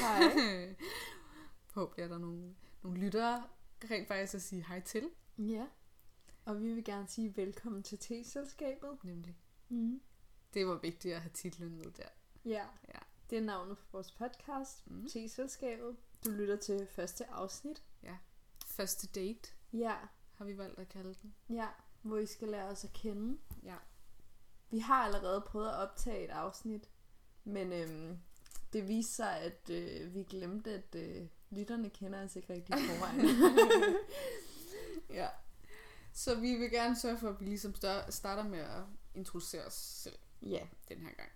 Hej. Forhåbentlig er der nogle, nogle lyttere rent faktisk at sige hej til. Ja. Og vi vil gerne sige velkommen til T-selskabet. Nemlig. Mm. Det var vigtigt at have titlen med der. Ja. Ja. Det er navnet på vores podcast, Mm. T-selskabet. Du lytter til første afsnit. Første date Ja. har vi valgt at kalde den. Ja. Hvor I skal lære os at kende. Ja. Vi har allerede prøvet at optage et afsnit. Men øhm, det viste sig, at øh, vi glemte, at øh, lytterne kender os ikke rigtig i forvejen. ja. Så vi vil gerne sørge for, at vi ligesom starter med at introducere os selv ja. den her gang.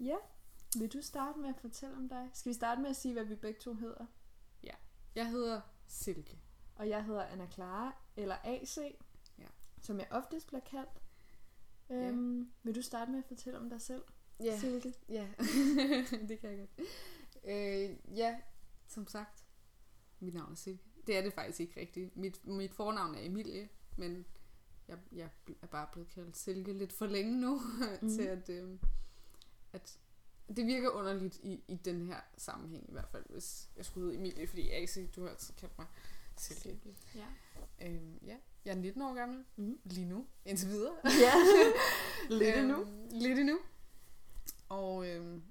Ja. Vil du starte med at fortælle om dig? Skal vi starte med at sige, hvad vi begge to hedder? Jeg hedder Silke. Og jeg hedder Anna Clara, eller AC, Ja. som jeg oftest bliver kaldt. Ja. Øhm, vil du starte med at fortælle om dig selv, Ja. Silke? Ja, det kan jeg godt. Øh, ja, som sagt, mit navn er Silke. Det er det faktisk ikke rigtigt. Mit, mit fornavn er Emilie, men jeg, jeg er bare blevet kaldt Silke lidt for længe nu, mm. til at, øh, at det virker underligt i, i den her sammenhæng i hvert fald, hvis jeg skulle hedde Emilie, fordi AC, du har altid kaldt mig Silke. Ja. Øhm, ja, jeg er 19 år gammel, Mm. lige nu, indtil videre. ja. Lidt endnu. Øhm, lidt endnu. Og øhm,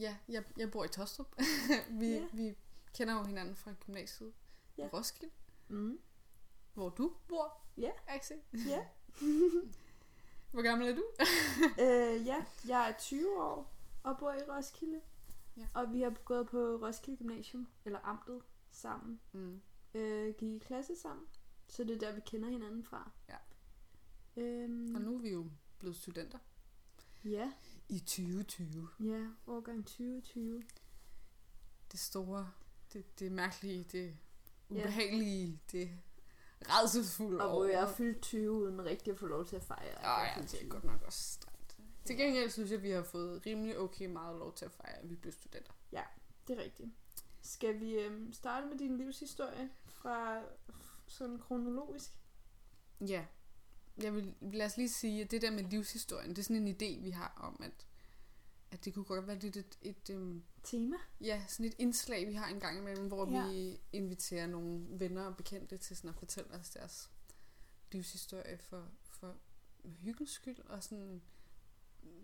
ja, jeg, jeg bor i Tostrup. vi, Ja. vi kender jo hinanden fra gymnasiet. Ja. i Roskilde, Mm. hvor du bor. Ja. Axel. Ja. Hvor gammel er du? øh, ja, jeg er 20 år og bor i Roskilde. Ja. Og vi har gået på Roskilde Gymnasium, eller Amtet, sammen. Mm. Øh, gik i klasse sammen. Så det er der, vi kender hinanden fra. Ja. Øhm, Og nu er vi jo blevet studenter. Ja, I 2020. ja, årgang 2020. Det store, det, det mærkelige, det Ja. ubehagelige, det redselsfulde Og hvor jeg er fyldt 20 uden rigtig at få lov til at fejre. at Ja, ja, det er 20. godt nok også strengt. Til gengæld synes jeg, vi har fået rimelig okay meget lov til at fejre, at vi blev studenter. Det er rigtigt. Skal vi øhm, starte med din livshistorie fra sådan kronologisk? Ja. Jeg vil, lad os lige sige, at det der med livshistorien, det er sådan en idé, vi har om, at, at det kunne godt være lidt et, et, øhm, Tema? ja, sådan et indslag, vi har en gang imellem, hvor Ja. vi inviterer nogle venner og bekendte til sådan at fortælle os deres livshistorie for, for hyggens skyld. Og sådan,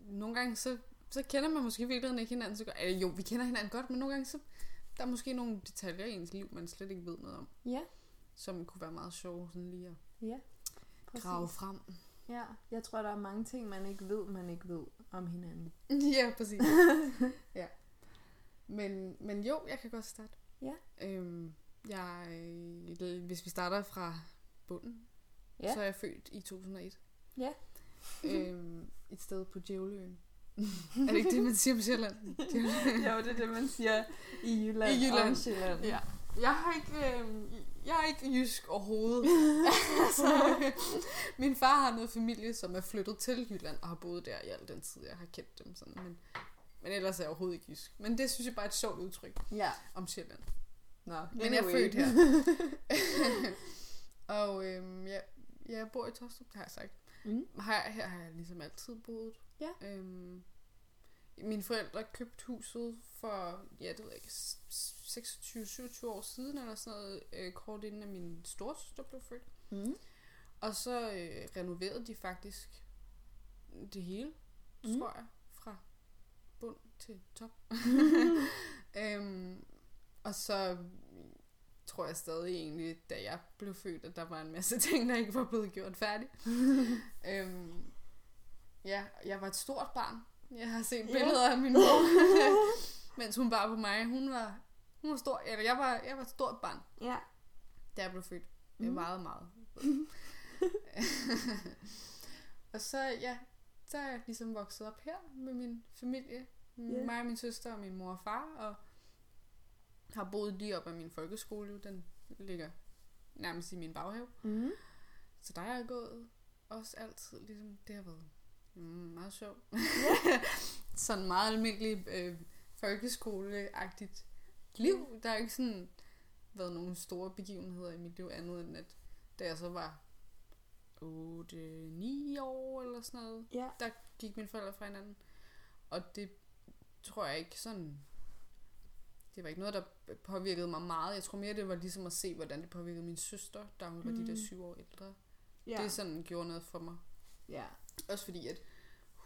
nogle gange så, så kender man måske virkelig ikke hinanden så godt. Jo, vi kender hinanden godt, men nogle gange så der er måske nogle detaljer i ens liv, man slet ikke ved noget om, Ja, som kunne være meget sjove sådan lige at ja. Præcis. grave frem. Ja, jeg tror, der er mange ting, man ikke ved, man ikke ved om hinanden. ja, præcis. ja. Men, men jo, jeg kan godt starte. Ja. Øhm, jeg, øh, hvis vi starter fra bunden, Ja. så er jeg født i 2001. Ja. øhm, et sted på Djævleøen. er det ikke det, man siger på Sjælland? jo, det er det, man siger i Jylland, I Jylland. og Sjælland. Ja. Jeg har ikke, øh, jeg er ikke jysk overhovedet. altså, min far har noget familie, som er flyttet til Jylland og har boet der i al den tid, jeg har kendt dem. Sådan. Men, men ellers er jeg overhovedet ikke jysk. Men det synes jeg bare er et sjovt udtryk ja. om Sjælland. Nå, Men jeg er født her. og øhm, jeg, jeg bor i Tostrup, det har jeg sagt. Mm. Her, her har jeg ligesom altid boet. Ja. Øhm, mine forældre købte huset for, ja, det ved jeg ikke, 26-27 år siden, eller sådan noget, øh, kort inden at min storsøster blev født. Mm. Og så øh, renoverede de faktisk det hele, mm. Tror jeg, fra bund til top. øhm, og så tror jeg stadig egentlig, da jeg blev født, at der var en masse ting, der ikke var blevet gjort færdig. øhm, ja, jeg var et stort barn. Jeg har set Ja. billeder af min mor, mens hun var på mig. Hun var, hun var stor, eller jeg var, jeg var et stort barn, Ja. da jeg blev født. Det Mm. meget, meget. og så, ja, så er jeg ligesom vokset op her med min familie. Ja. Mig og min søster og min mor og far, og har boet lige op ad min folkeskole. Den ligger nærmest i min baghave. Mm. Så der er jeg gået også altid, ligesom, det har været mm, meget sjovt. sådan meget almindelig øh, folkeskoleagtigt liv. Der er ikke sådan været nogle store begivenheder i mit liv andet end at da jeg så var 8-9 år eller sådan noget, Ja. der gik mine forældre fra hinanden. Og det tror jeg ikke sådan det var ikke noget, der påvirkede mig meget. Jeg tror mere, det var ligesom at se, hvordan det påvirkede min søster, da hun var de der Mm. syv år ældre. Ja. Det sådan gjorde noget for mig. ja. Også fordi, at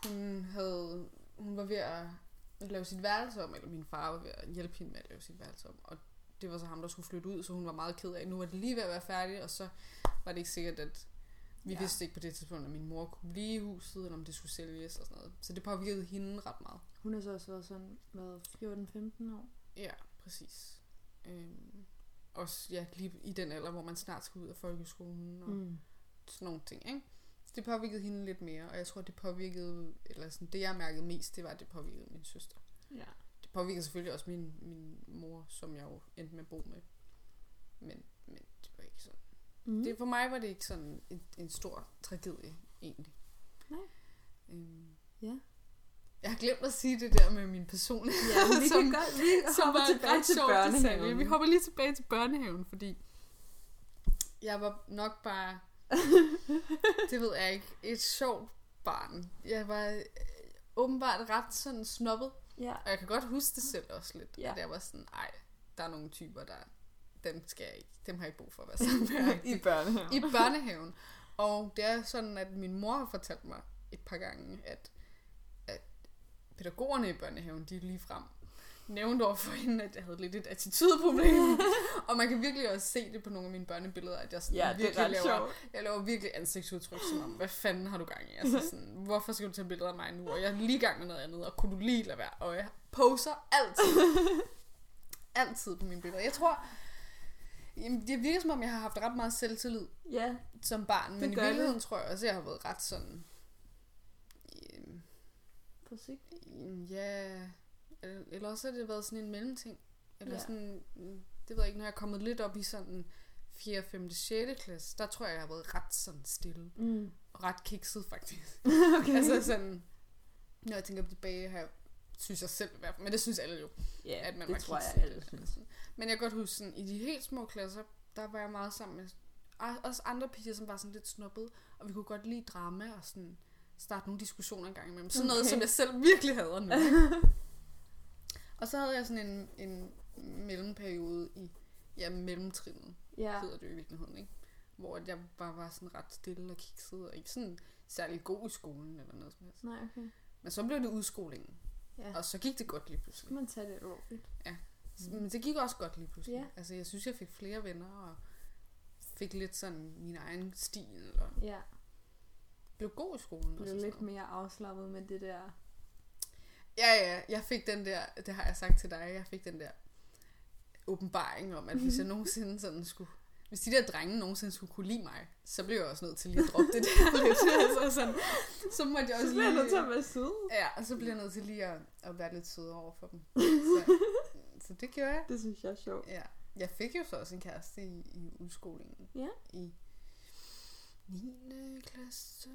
hun havde, hun var ved at lave sit værelse om, eller min far var ved at hjælpe hende med at lave sit værelse om. Og det var så ham, der skulle flytte ud, så hun var meget ked af, nu var det lige ved at være færdigt, og så var det ikke sikkert, at vi Ja. vidste ikke på det tidspunkt, at min mor kunne blive i huset, eller om det skulle sælges og sådan noget. Så det påvirkede hende ret meget. Hun har så også været sådan, hvad, 14-15 år? Ja, præcis. Øhm, også ja, lige i den alder, hvor man snart skal ud af folkeskolen og Mm. sådan nogle ting, ikke? Det påvirkede hende lidt mere, og jeg tror, det påvirkede, eller sådan, det jeg mærkede mest, det var, at det påvirkede min søster. Ja. Det påvirkede selvfølgelig også min, min mor, som jeg jo endte med at bo med. Men, men det var ikke sådan. Mm. Det, for mig var det ikke sådan en, en stor tragedie, egentlig. Nej. Øhm, Ja. jeg har glemt at sige det der med min personlighed. Ja, vi som- kan godt vi som hopper tilbage til børnehaven. Vi hopper lige tilbage til børnehaven, fordi jeg var nok bare, det ved jeg ikke, et sjovt barn. Jeg var øh, åbenbart ret sådan snobbet, Ja. og jeg kan godt huske det selv også lidt, Ja. at jeg var sådan, ej, der er nogle typer, der, dem skal jeg ikke, dem har jeg ikke brug for at være sammen med. I børnehaven. I børnehaven. Og det er sådan, at min mor har fortalt mig et par gange, at, at pædagogerne i børnehaven, de lige frem nævnte over for hende, at jeg havde lidt et attitudeproblem. og man kan virkelig også se det på nogle af mine børnebilleder, at jeg sådan Ja, det virkelig ret laver, sjovt. jeg laver virkelig ansigtsudtryk, som om, hvad fanden har du gang i? Altså sådan, hvorfor skal du tage billeder af mig nu? Og jeg er lige i gang med noget andet, og kunne du lige lade være? Og jeg poser altid. altid på mine billeder. Jeg tror, jamen, det virker som om, jeg har haft ret meget selvtillid Ja, som barn, men i gør det. virkeligheden tror jeg også, at jeg har været ret sådan... øhm, forsigtigt. Ja, eller eller også har det været sådan en mellemting. Eller Ja. sådan, mm, det ved jeg ikke, når jeg er kommet lidt op i sådan 4., 5., 6. klasse, der tror jeg, jeg har været ret sådan stille. Mm. Og ret kikset faktisk. okay. altså sådan, når jeg tænker tilbage her, synes jeg selv i hvert fald, men det synes alle jo, ja, at man det var tror jeg kikset. alle synes. Men jeg kan godt huske, sådan, i de helt små klasser, der var jeg meget sammen med og- også andre piger, som var sådan lidt snuppet, og vi kunne godt lide drama og sådan starte nogle diskussioner en gang imellem. Sådan noget, Okay. som jeg selv virkelig hader nu. og så havde jeg sådan en, en mellemperiode i ja, mellemtrinnet, Ja. hedder det jo i virkeligheden, ikke? Hvor at jeg bare var sådan ret stille og kikset, og ikke sådan særlig god i skolen eller noget som helst. Nej, okay. Men så blev det udskolingen, Ja. og så gik det godt lige Så pludselig. skal man tage det alvorligt. Men det gik også godt lige pludselig. Ja. Altså, jeg synes, jeg fik flere venner, og fik lidt sådan min egen stil, og Ja. blev god i skolen. og Blev lidt noget. mere afslappet med det der. Ja, ja, jeg fik den der, det har jeg sagt til dig, jeg fik den der åbenbaring om, at hvis jeg nogensinde sådan skulle, hvis de der drenge nogensinde skulle kunne lide mig, så blev jeg også nødt til lige at droppe det der lidt. Altså sådan, så måtte jeg også Så lige... nødt til at være sød. Ja, og så bliver jeg nødt til lige at, at være lidt sødere over for dem. Så, så det gjorde jeg. Det synes jeg er sjovt. Ja. Jeg fik jo så også en kæreste i, i udskolingen. Ja. I 9. klasse.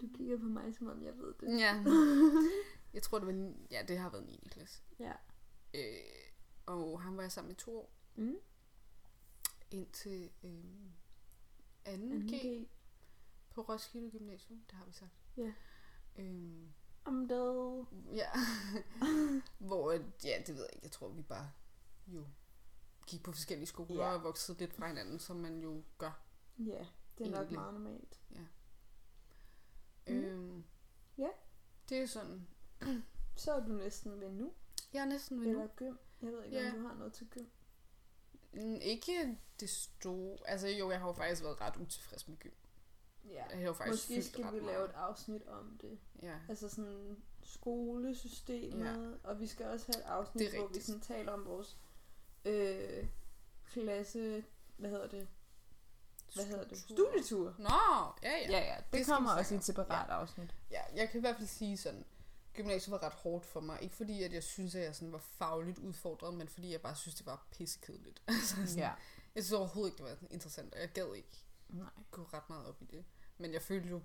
Du kigger på mig, som om jeg ved det. Ja. Jeg tror, det var, ja, det har været 9. klasse. Ja. Øh, og han var jeg sammen i to år. Mm. Indtil øh, 2. 2G. G på Roskilde Gymnasium. Det har vi sagt. Ja. Øh, Om det. ja. Hvor, ja, det ved jeg ikke. Jeg tror, vi bare jo gik på forskellige skoler Ja. og voksede lidt fra hinanden, som man jo gør. Ja, det er nok Egentlig. meget normalt. Mm. Mm. Øhm, Ja. Det er sådan. Så er du næsten ved nu. Jeg er næsten ved Eller nu. gym. Jeg ved ikke, Ja. om du har noget til gym. Mm, Ikke det store. Altså jo, jeg har jo faktisk været ret utilfreds med gym. Ja. Jeg har jo faktisk Måske fyldt skal ret vi meget. lave et afsnit om det. Ja. Altså sådan skolesystemet. Og vi skal også have et afsnit, Det er hvor vi rigtigt. sådan taler om vores øh, klasse... Hvad hedder det? Hvad hedder det? Studietur. Nå, ja, ja. Ja, ja. Det, Det kommer også i et separat ja. afsnit. ja. Jeg kan i hvert fald sige sådan, gymnasiet var ret hårdt for mig. Ikke fordi, at jeg synes, at jeg sådan var fagligt udfordret, men fordi jeg bare synes, det var pissekedeligt. altså, sådan, Ja. Jeg synes overhovedet ikke, det var interessant, og jeg gad ikke Nej. gå ret meget op i det. Men jeg følte jo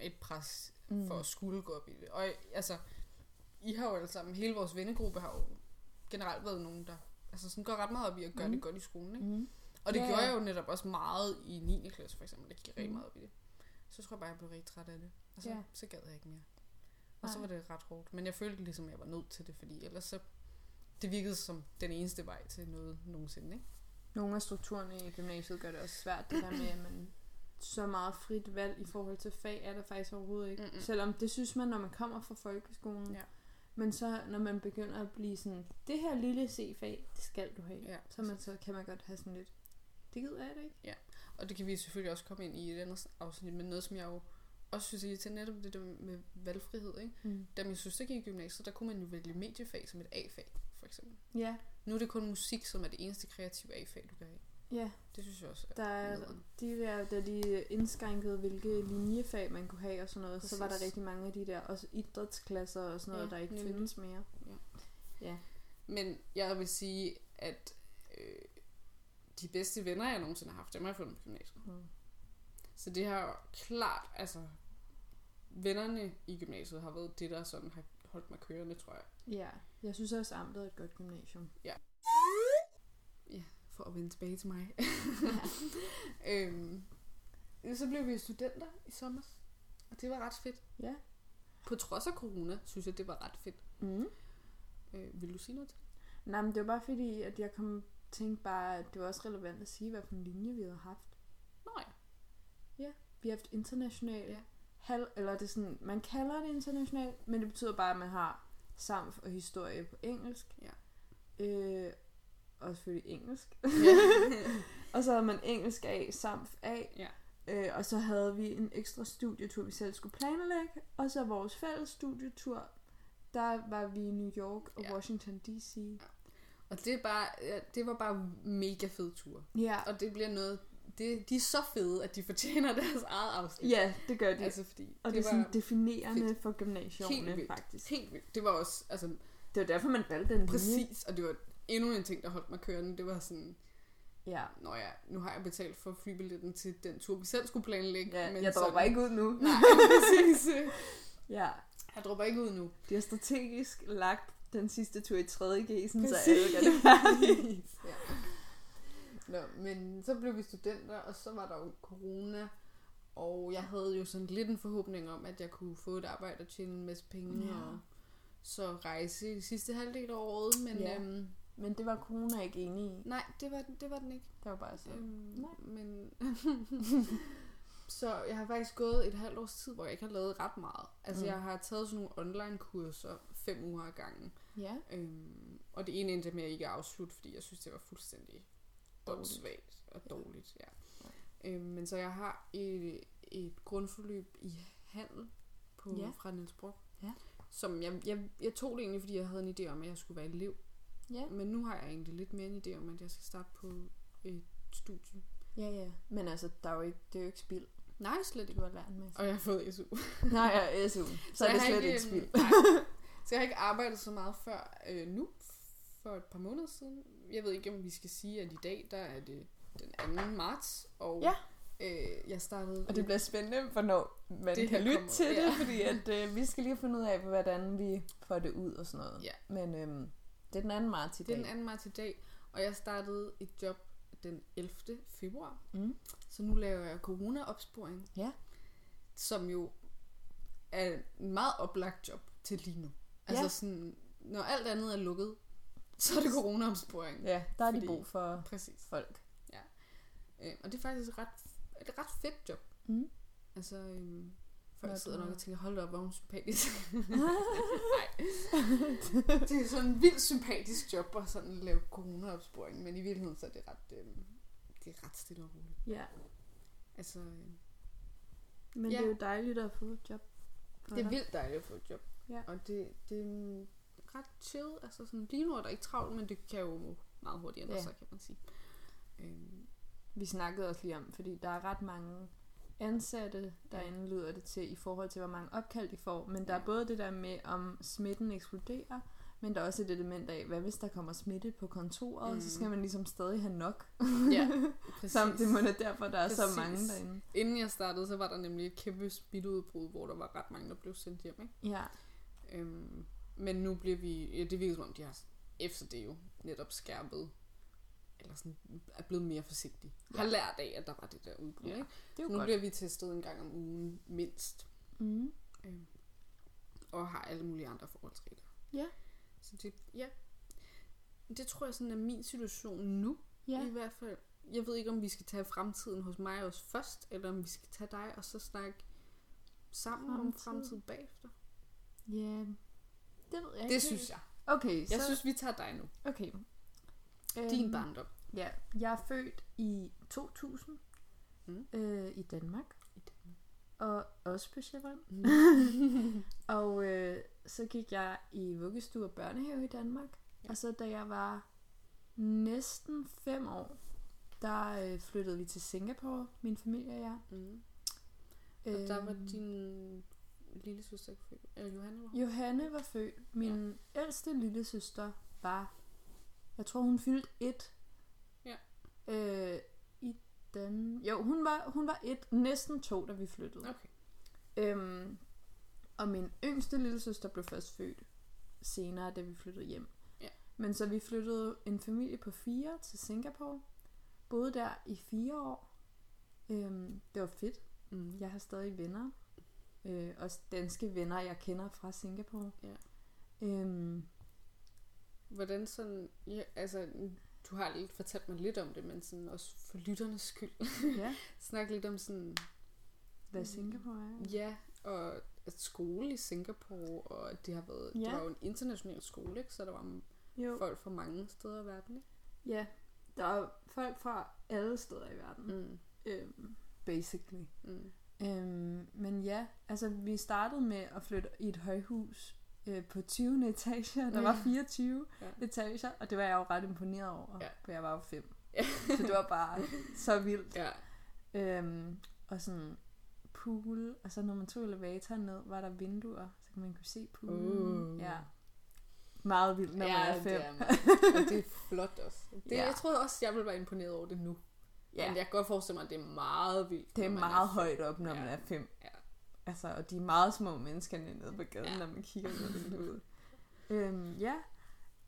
et pres Mm. for at skulle gå op i det. Og altså, I har jo alle sammen, hele vores vennegruppe har jo generelt været nogen, der altså sådan går ret meget op i at gøre mm. Det godt i skolen. Ikke? Mm. Og det Ja, gjorde jeg jo netop også meget i 9. klasse for eksempel. Jeg gik rigtig Mm. meget op i det. Så tror jeg bare, jeg blev rigtig træt af det. Og så, Ja. ja. så gad jeg ikke mere. Og så var det ret hårdt. Men jeg følte ligesom, at jeg var nødt til det, fordi ellers så det virkede som den eneste vej til noget nogensinde, ikke? Nogle af strukturerne i gymnasiet gør det også svært, det der med, at man så meget frit valg i forhold til fag er der faktisk overhovedet ikke. Mm-mm. Selvom det synes man, når man kommer fra folkeskolen. Ja. Men så når man begynder at blive sådan, det her lille C-fag, det skal du have. Ja, så, man, så kan man godt have sådan lidt, det gider jeg det ikke. Og det kan vi selvfølgelig også komme ind i et andet afsnit, men noget, som jeg jo også synes er til netop det der med valgfrihed, ikke? Mm. Da min søster gik i gymnasiet, der kunne man jo vælge mediefag som et A-fag, for eksempel. Ja, Nu er det kun musik, som er det eneste kreative A-fag, du kan have. ja. Det synes jeg også er Der er, nederen. de der, da de indskrænkede, hvilke linjefag man kunne have og sådan noget, så var der Præcis. rigtig mange af de der, også idrætsklasser og sådan noget, Ja, der ikke nemlig. findes mere. Men jeg vil sige, at øh, de bedste venner, jeg nogensinde har haft, dem har jeg fundet på gymnasiet. Mm. Så det har klart, altså, vennerne i gymnasiet har været det, der sådan har holdt mig kørende, tror jeg. Ja, jeg synes også, Amtet er et godt gymnasium. For at vende tilbage til mig. øhm, så blev vi studenter i sommer, og det var ret fedt. Ja. På trods af corona, synes jeg, det var ret fedt. Mm. Øh, vil du sige noget til? Nej, men det var bare fordi, at jeg kom tænkte bare, at det var også relevant at sige, hvad for en linje vi havde haft. Nå ja. Vi har haft international Ja. halv, eller det er sådan, man kalder det international, men det betyder bare, at man har samf og historie på engelsk. Ja. Øh, og selvfølgelig engelsk. ja. Og så havde man engelsk A, samf A. Ja. Øh, og så havde vi en ekstra studietur, vi selv skulle planlægge. Og så vores fælles studietur, der var vi i New York og Ja. Washington D.C. Og det, er bare, ja, det var bare mega fed tur. Ja. Og det bliver noget... Det, de er så fede, at de fortjener deres eget afsnit. ja, det gør de. Altså fordi og det, det er sådan definerende fedt. for helt gymnasierne, vildt. faktisk. helt vildt. Det var også, altså Det var derfor, man valgte den linje. præcis, og det var endnu en ting, der holdt mig kørende. Det var sådan, Ja. Nå ja, nu har jeg betalt for flybilletten til den tur, vi selv skulle planlægge. ja men jeg dropper sådan- ikke ud nu. Nej, præcis. Ja. Jeg dropper ikke ud nu. De har strategisk lagt den sidste tur i 3.G, sådan, så alle gør det ja. Nå, men så blev vi studenter, og så var der jo corona. Og jeg havde jo sådan lidt en forhåbning om, at jeg kunne få et arbejde og tjene en masse penge. Ja. Og så rejse i de sidste halvdel af året. Men Ja. øhm, Men det var corona ikke enig i. nej, det var, det var den ikke. Det var bare sådan. Øhm, Nej. men så jeg har faktisk gået et halvt års tid, hvor jeg ikke har lavet ret meget. Altså Mm. jeg har taget sådan nogle online kurser fem uger ad gangen. Ja. Øhm, og det ene endte med at ikke afslutte, fordi jeg synes, det var fuldstændig Dårligt. og dårligt. Ja. Øhm, men så jeg har et, et grundforløb i handel på, Ja. ja. fra Niels Brock. Ja. Som jeg, jeg, jeg tog det egentlig, fordi jeg havde en idé om, at jeg skulle være elev. Ja. Men nu har jeg egentlig lidt mere en idé om, at jeg skal starte på et studie. Ja, ja. Men altså, der er jo ikke, det er jo ikke spild. Nej, slet Du ikke. har lært en masse. Og jeg har fået SU. Nej, ja, SU. Så, er jeg det slet ikke, ikke spild. nej. Så jeg har ikke arbejdet så meget før øh, nu, for et par måneder siden. Jeg ved ikke, om vi skal sige, at i dag, der er det den 2. marts, og Ja. øh, jeg startede... Og det bliver spændende, hvornår man Det det kan lytte kommer- til det, ja. fordi at, øh, vi skal lige fundet ud af, hvordan vi får det ud og sådan noget. Ja. Men øhm, det er den anden marts i Det er dag. den 2. marts i dag, og jeg startede et job den 11. februar. Mm. Så nu laver jeg corona-opsporing. Ja. Som jo er en meget oplagt job til lige nu. Altså Ja. sådan, når alt andet er lukket, så er det corona-opsporing. Ja, der er de Fordi- brug for Præcis. folk. Øh, og det er faktisk et ret, et ret fedt job. Mm. Altså, øhm, folk Når sidder nok og tænker, hold op, hvor hun sympatisk. Nej. det er sådan en vildt sympatisk job at sådan lave corona-opsporing, men i virkeligheden så er det ret, øhm, det er ret stille og roligt. Ja. Altså, øhm, Men Ja. det er jo dejligt at få et job. det er dig. vildt dejligt at få et job. Ja. Og det, det ret chill. Altså sådan, lige nu er der ikke travlt, men det kan jo meget hurtigt ændre Ja. sig, kan man sige. Øhm, Vi snakkede også lige om, fordi der er ret mange ansatte, derinde lyder det til, i forhold til, hvor mange opkald de får. Men der er Ja. både det der med, om smitten eksploderer, men der er også et element af, hvad hvis der kommer smitte på kontoret, mm. så Mm. skal man ligesom stadig have nok. ja, præcis. Så det må det derfor, der er så Præcis. mange derinde. Inden jeg startede, så var der nemlig et kæmpe smitteudbrud, hvor der var ret mange, der blev sendt hjem. Ikke? Ja, Øhm, men nu bliver vi, ja, det virker som om, de har efter det jo netop skærpet, eller sådan er blevet mere forsigtige. Ja. Har lært af, at der var det der udbrud. Ja, Ikke? det nu godt. bliver vi testet en gang om ugen mindst, Mm. øhm, og har alle mulige andre forholdsregler. Ja. Så det, ja. det tror jeg sådan er min situation nu, Ja. i hvert fald. Jeg ved ikke, om vi skal tage fremtiden hos mig også først, eller om vi skal tage dig og så snakke sammen om Fremtid. fremtiden bagefter. Ja. Det ved jeg ikke. Det synes jeg. Okay, Jeg så... synes, vi tager dig nu. Okay. Din Øhm, barndom. Ja, jeg er født i 2000 Mm. øh, i Danmark. I Danmark. Og også på Sjælland. Mm. Og øh, så gik jeg i vuggestue og børnehave i Danmark. Ja. Og så da jeg var næsten fem år, der øh, flyttede vi til Singapore, min familie og jeg. Mm. Og der var Øhm, din lille søster ikke født. Eller Johanne var? Johanne var født. Min ja. ældste lille søster var, jeg tror hun fyldte et. Ja. Øh, I den, jo, hun var, hun var et, næsten to, da vi flyttede. Okay. Øhm, og min yngste lille søster blev først født senere, da vi flyttede hjem. Ja. Men så vi flyttede en familie på fire til Singapore. Boede der i fire år. Øhm, det var fedt. Mm. Jeg har stadig venner. Øh, også danske venner, jeg kender fra Singapore. Ja. Øhm, Hvordan sådan... Ja, altså, du har lidt fortalt mig lidt om det, men sådan også for lytternes skyld. ja, Snak lidt om sådan... hvad Singapore er. Ja, og at skole i Singapore, og det har været... Ja. Det var jo en international skole, ikke? Så der var Jo, folk fra mange steder i verden, ikke? ja. Der er folk fra alle steder i verden. Mm. Øhm, basically. Mm. Øhm, men ja, altså vi startede med at flytte i et højhus øh, på 20. etage. Der var Ja. 24 Ja. etager, og det var jeg jo ret imponeret over, Ja. for jeg var jo fem. Ja. Så det var bare så vildt. Ja. Øhm, og sådan pool, og så når man tog elevatoren ned, var der vinduer, så man kunne se poolen. Uh. Ja. Meget vildt, når ja, man er fem. det er meget. Og det er flot også. Det, ja. Jeg tror også, jeg vil være imponeret over det nu. Ja. Men jeg kan godt forestille mig, at det er meget vildt. det er meget fem. højt op, når Ja. man er fem. Ja. Altså, og de er meget små mennesker nede på gaden, Ja. når man kigger ud af vinduet. øhm, ja.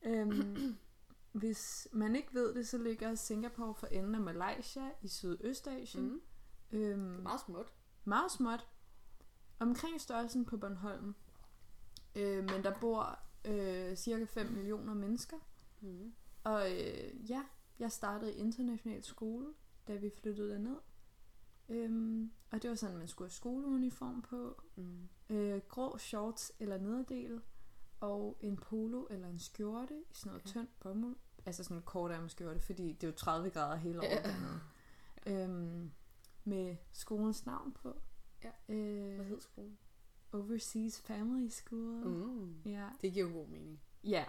Øhm, hvis man ikke ved det, så ligger Singapore for enden af Malaysia i Sydøstasien. Mm. Øhm, Meget småt. meget småt. Omkring størrelsen på Bornholm. Øh, men der bor øh, cirka 5 millioner mennesker. Mm. Og øh, ja, jeg startede i international skole, da vi flyttede derned. Øhm, og det var sådan, at man skulle have skoleuniform på, Mm. øh, grå shorts eller nederdel, og en polo eller en skjorte i sådan noget ja. tyndt bomuld. Altså sådan en kort skjorte, fordi det er jo 30 grader hele året ja. dernede. Øhm, med skolens navn på. Ja. Øh, Hvad hed skolen? Overseas Family School. Mm. Ja. Det giver jo god mening. Ja.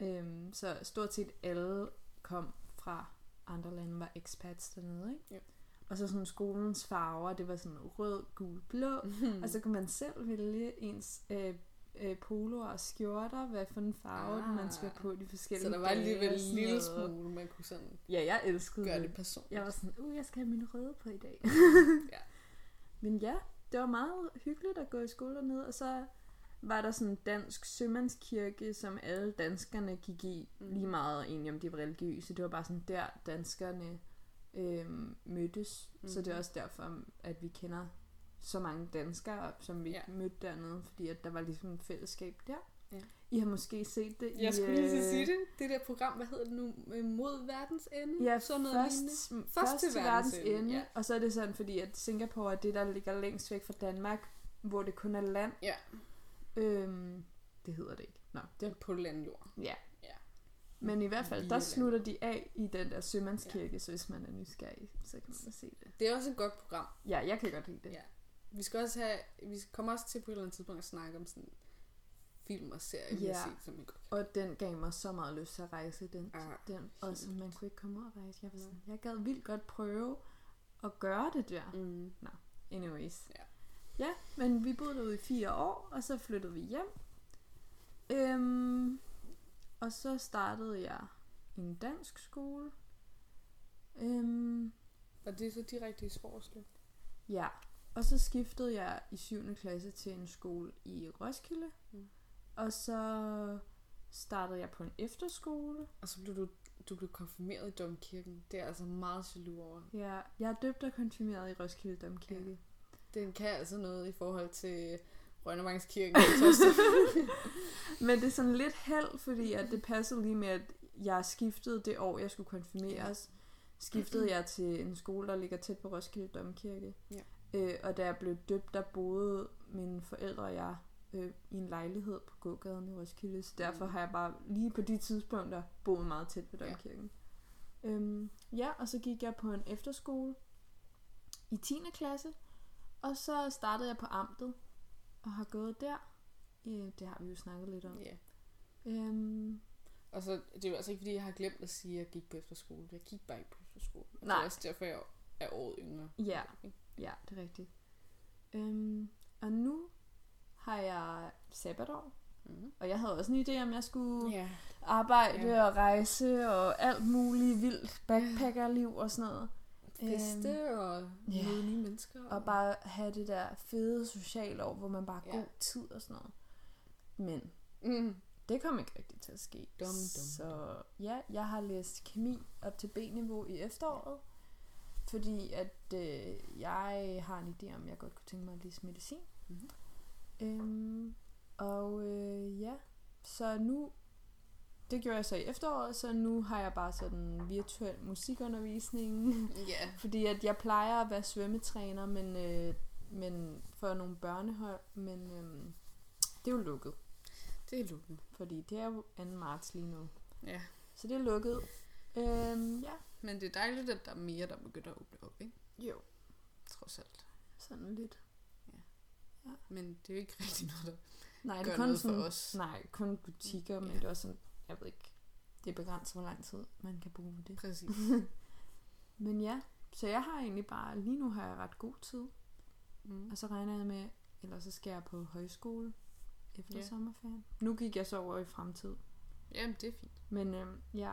Øhm, så stort set alle kom fra andre lande, var expats dernede, ikke? Jo. Og så sådan skolens farver, det var sådan rød, gul, blå. Mm. Og så kunne man selv vælge ens øh, øh, poloer og skjorter, hvad for en farve Ah. man skulle på de forskellige Så der var alligevel en lille smule, man kunne sådan Ja, jeg elskede gøre det. det personligt. Jeg var sådan, uh, jeg skal have mine røde på i dag. Ja. Men ja, det var meget hyggeligt at gå i skole dernede, og så var der sådan en dansk sømandskirke, som alle danskerne gik i, Mm. lige meget egentlig om de var religiøse. Det var bare sådan der, danskerne øhm, mødtes. Mm. Så det er Mhm. også derfor, at vi kender så mange danskere, som vi Ja. mødte dernede, fordi at der var ligesom et fællesskab der. Ja. I har måske set det i... Jeg skulle lige at øh, sige det. Det der program, hvad hedder det nu? Øh, Mod verdens ende? Ja, Sådan noget først, lignende. først, først til verdens ende, ja. ja. og så er det sådan, fordi at Singapore er det, der ligger længst væk fra Danmark, hvor det kun er land. Ja. Øhm, det hedder det ikke. Nå, Det er på landjord. ja. Ja. Men i hvert fald, der slutter de af i den der sømandskirke, ja. så hvis man er nysgerrig, så kan man se det. Det er også et godt program. Ja, jeg kan godt lide det. Ja. Vi skal også have, vi kommer også til på et eller andet tidspunkt at snakke om sådan film og serier, Ja. set, som vi godt Og den gav mig så meget lyst til at rejse, den. Ah, den og så man kunne ikke komme ud og rejse. Jeg, var sådan, jeg gad vildt godt prøve at gøre det der. Mm. Anyways. Ja. Ja, men vi boede derude i fire år, og så flyttede vi hjem. Øhm, og så startede jeg en dansk skole. Øhm, Og det er så direkte i Svorslev. ja, og så skiftede jeg i 7. klasse til en skole i Roskilde. Mm. Og så startede jeg på en efterskole. Og så blev du, du blev konfirmeret i Domkirken. Det er altså meget jaloux over. Ja, jeg er døbt og konfirmeret i Roskilde Domkirke. Ja. Den kan altså noget i forhold til Rønnevangskirken. Men det er sådan lidt held, fordi at det passede lige med, at jeg skiftede det år, jeg skulle konfirmeres, skiftede jeg til en skole, der ligger tæt på Roskilde Domkirke. Ja. Øh, og da jeg blev døbt, der boede mine forældre og jeg øh, i en lejlighed på gågaden i Roskilde. Så derfor Mm. har jeg bare lige på de tidspunkter boet meget tæt på Ja. Domkirken. Ja. Øhm, ja, og så gik jeg på en efterskole i 10. klasse. Og så startede jeg på amtet og har gået der. Øh, det har vi jo snakket lidt om. Ja. Øhm, Og så, det er jo altså ikke, fordi jeg har glemt at sige, at jeg gik på efterskole. Jeg gik bare ikke på efterskole. Og Det Nej. er også derfor, jeg er året yngre. Ja. Ja, det er rigtigt. Øhm, og nu har jeg sabbatår, Mm. og jeg havde også en idé om, jeg skulle Ja. arbejde Ja. og rejse og alt muligt vildt backpackerliv og sådan noget. Feste og ja. møde nye mennesker. Og bare have det der fede sociale år, hvor man bare har Ja. god tid og sådan noget. Men Mm. det kom ikke rigtigt til at ske. Dum, dum, Så ja, jeg har læst kemi op til B-niveau i efteråret. Fordi at øh, jeg har en idé om, at jeg godt kunne tænke mig at læse medicin. Mhm. Øhm, og øh, ja, så nu, det gjorde jeg så i efteråret, så nu har jeg bare sådan virtuel musikundervisning. Ja. fordi at jeg plejer at være svømmetræner, men, øh, men for nogle børnehold, men øh, det er jo lukket, Det er lukket. fordi det er jo 2. marts lige nu. Ja. Så det er lukket. Øhm, ja, Men det er dejligt, at der er mere, der begynder at åbne op, ikke? jo, Trods alt. sådan lidt. Men det er jo ikke rigtig noget, der Nej, det er kun noget for sådan, os. Nej, kun butikker, men Ja. det er også sådan, jeg ved ikke, det er begrænset, hvor lang tid man kan bruge det. Præcis. Men ja, så jeg har egentlig bare, lige nu har jeg ret god tid, Mm. og så regner jeg med, eller så skal jeg på højskole efter Ja. sommerferien. Nu gik jeg så over i fremtid. Jamen, det er fint. Men øhm, ja,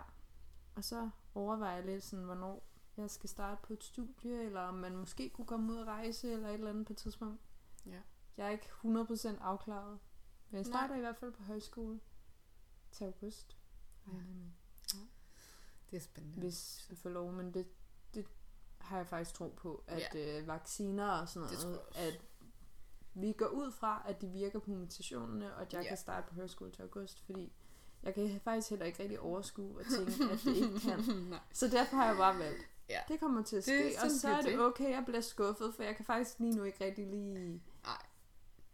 og så overvejer jeg lidt sådan, hvornår jeg skal starte på et studie, eller om man måske kunne komme ud og rejse, eller et eller andet på et tidspunkt. Ja. Jeg er ikke 100% afklaret. Men jeg starter i hvert fald på højskole til august. Ja. med, Det er spændende. Hvis vi får lov, men det, det har jeg faktisk tro på, at øh, vacciner og sådan Det noget, at vi går ud fra, at de virker på mutationerne, og at jeg Ja. kan starte på højskole til august, fordi jeg kan faktisk heller ikke rigtig overskue og tænke, at det ikke kan. Så derfor har jeg bare valgt, Ja. det kommer til at Det ske, og sådan så er det det. okay, jeg bliver skuffet, for jeg kan faktisk lige nu ikke rigtig lige Nej.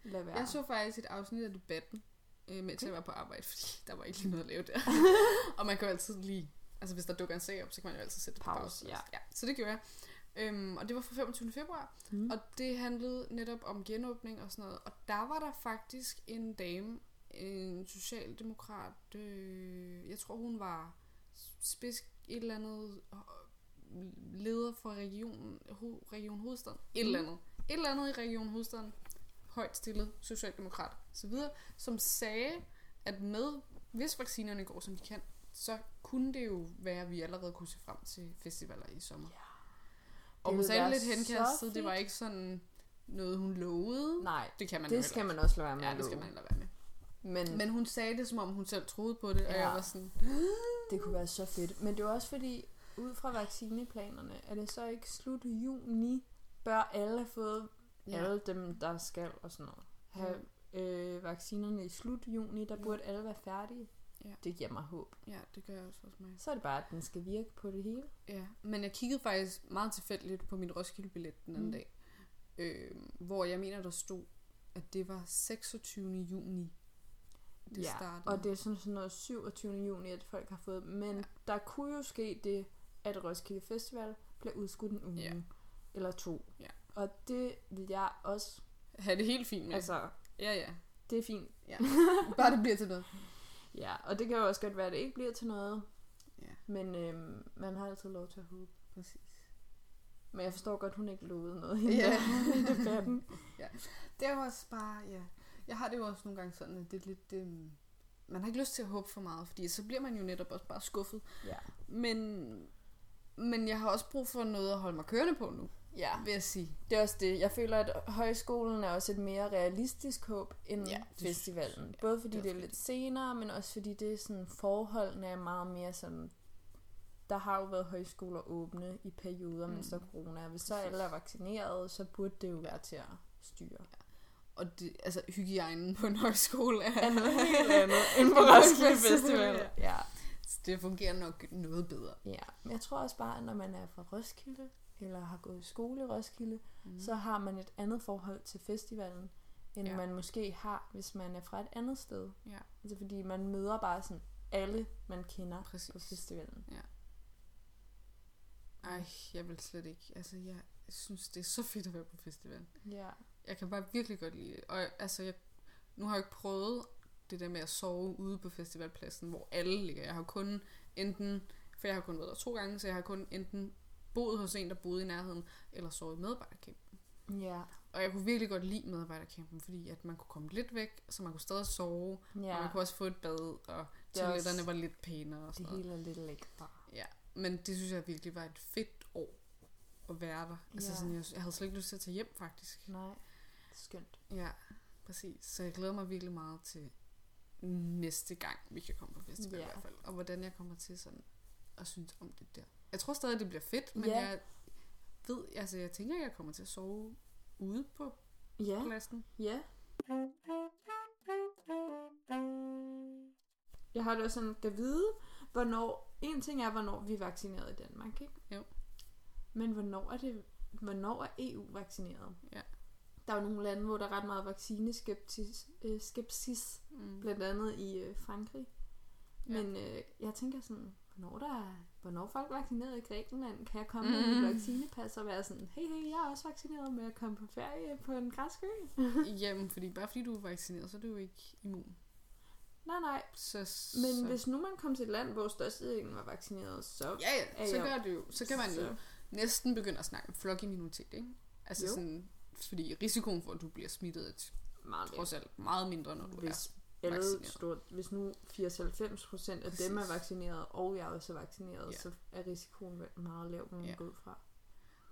lade være. Jeg så faktisk et afsnit af debatten, øh, mens jeg var på arbejde, fordi der var ikke lige noget at lave der. og man kan jo altid lige, altså hvis der dukker en sag op, så kan man jo altid sætte Pause, pause. ja. ja. Så det gjorde jeg. Øhm, og det var fra 25. februar, Mm. og det handlede netop om genåbning og sådan noget. Og der var der faktisk en dame, en socialdemokrat, øh, jeg tror hun var spids et eller andet øh, leder for regionen, ho, region Hovedstaden. Et eller andet. Et eller andet i Region Hovedstaden. Højt stillet socialdemokrat videre, som sagde, at med, hvis vaccinerne går som de kan, så kunne det jo være, at vi allerede kunne se frem til festivaler i sommer. Ja. Og hun sagde lidt henkastet, det var ikke sådan noget, hun lovede. Nej, Det kan man det skal man også lade være med Ja, det skal man lade være med. Men, Men hun sagde det, som om hun selv troede på det, og Ja. jeg var sådan, Det kunne være så fedt. Men det er også fordi, ud fra vaccineplanerne, er det så ikke slut juni, bør alle have fået, ja. alle dem, der skal og sådan noget, have øh, vaccinerne i slut juni, der burde alle være færdige. Ja. Det giver mig håb. ja, det gør jeg også hos mig. Så er det bare, at den skal virke på det hele. Ja, men jeg kiggede faktisk meget tilfældigt på min Roskilde-billet den anden Mm. dag, øh, hvor jeg mener, der stod, at det var 26. juni, det ja, startede. og det er sådan, sådan noget 27. juni, at folk har fået. Men ja. der kunne jo ske det, at Roskilde Festival bliver udskudt en uge. Ja. Eller to. Ja. Og det vil jeg også... have det helt fint med. Altså, ja, ja. det er fint. ja. Bare det bliver til noget. Ja, og det kan jo også godt være, at det ikke bliver til noget. Ja. Men øhm, man har altid lov til at håbe. Præcis. Men jeg forstår godt, hun ikke lovede noget hende Ja. der i debatten. Det er jo også bare, ja. Jeg har det jo også nogle gange sådan, at det er lidt... Det, man har ikke lyst til at håbe for meget, fordi så bliver man jo netop også bare skuffet. Ja. Men, men jeg har også brug for noget at holde mig kørende på nu, ja, vil jeg sige. det er også det. Jeg føler, at højskolen er også et mere realistisk håb end Ja, ja, festivalen. jeg. Både fordi det er det er lidt senere, men også fordi det er sådan, forholdene er meget mere sådan... Der har jo været højskoler åbne i perioder, mm. mens der er corona. Hvis så alle er vaccineret, så burde det jo være til at styre. Og det, altså, hygiejnen på en højskole er, Er noget helt andet end på Roskilde Festival, Festival. Ja. Så det fungerer nok noget bedre. Ja, men jeg tror også bare, at når man er fra Roskilde, eller har gået i skole i Roskilde, Mm. så har man et andet forhold til festivalen, end Ja. ja. man måske har, hvis man er fra et andet sted. Ja. Altså fordi man møder bare sådan alle, man kender Præcis. på festivalen. Ej, jeg vil slet ikke. Altså, jeg synes, det er så fedt at være på festivalen. Ja. Jeg kan bare virkelig godt lide det. Og altså, jeg, nu har jeg jo ikke prøvet det der med at sove ude på festivalpladsen, hvor alle ligger. Jeg har kun enten, for jeg har kun været der to gange, så jeg har kun enten boet hos en, der boede i nærheden, eller sovet i medarbejdercampen. Ja. Og jeg kunne virkelig godt lide medarbejdercampen, fordi at man kunne komme lidt væk, så man kunne stadig sove, ja. og man kunne også få et bad, og Det er toiletterne var lidt pænere og Det sådan noget. hele er lidt lækkert. Ja, men det synes jeg virkelig var et fedt år at være der. Altså Ja. sådan, jeg, jeg havde slet ikke lyst til at tage hjem, faktisk. Nej. Skønt. Ja, præcis. Så jeg glæder mig virkelig meget til næste gang, vi kan komme på festival Ja. i hvert fald. Og hvordan jeg kommer til sådan at synes om det der. Jeg tror stadig, det bliver fedt, men Ja. jeg ved, altså jeg tænker, jeg kommer til at sove ude på Ja. pladsen. Ja. Jeg har det også sådan, kan vide, hvornår... En ting er, hvornår vi er vaccineret i Danmark, ikke? Jo. Men hvornår er det... Hvornår er EU vaccineret? Ja. Der er jo nogle lande, hvor der er ret meget vaccineskepsis, øh, skepsis, Mm. blandt andet i øh, Frankrig. Ja. Men øh, jeg tænker sådan, hvornår der er, hvornår folk vaccineret i Grækenland? Kan jeg komme med Mm. mit vaccinepas og være sådan, hey, hey, jeg er også vaccineret med at komme på ferie på en græsk ø? Jamen, fordi bare fordi du er vaccineret, så er du jo ikke immun. Nej, nej. Så, Men så... hvis nu man kom til et land, hvor størstedelen var vaccineret, så... Ja, ja, så gør det jo. Så kan man så, jo næsten begynde at snakke om flokimmunitet, ikke? Altså Jo. sådan, fordi risikoen for, at du bliver smittet, er meget trods alt meget mindre, når du Hvis er alle vaccineret. stort, hvis nu 80-90 procent af dem er Præcis. vaccineret, og jeg også er vaccineret, Ja. så er risikoen meget lav, må man Ja. gå ud fra.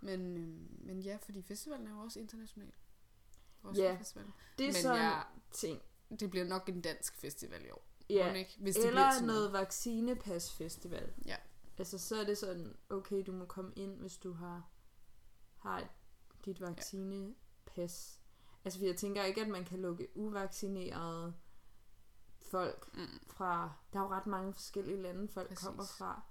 Men, øhm, men ja, fordi festivalen er jo også international. Vores Ja. Festival. Det er Men sådan jeg- ting. Det bliver nok en dansk festival i år. Ja. Ikke? Hvis det bliver Eller sådan noget vaccinepasfestival. Ja. Altså, så er det sådan, okay, du må komme ind, hvis du har, har dit vaccinepas. Altså, for jeg tænker ikke, at man kan lukke uvaccinerede folk Mm. fra... Der er jo ret mange forskellige lande, folk Præcis. Kommer fra.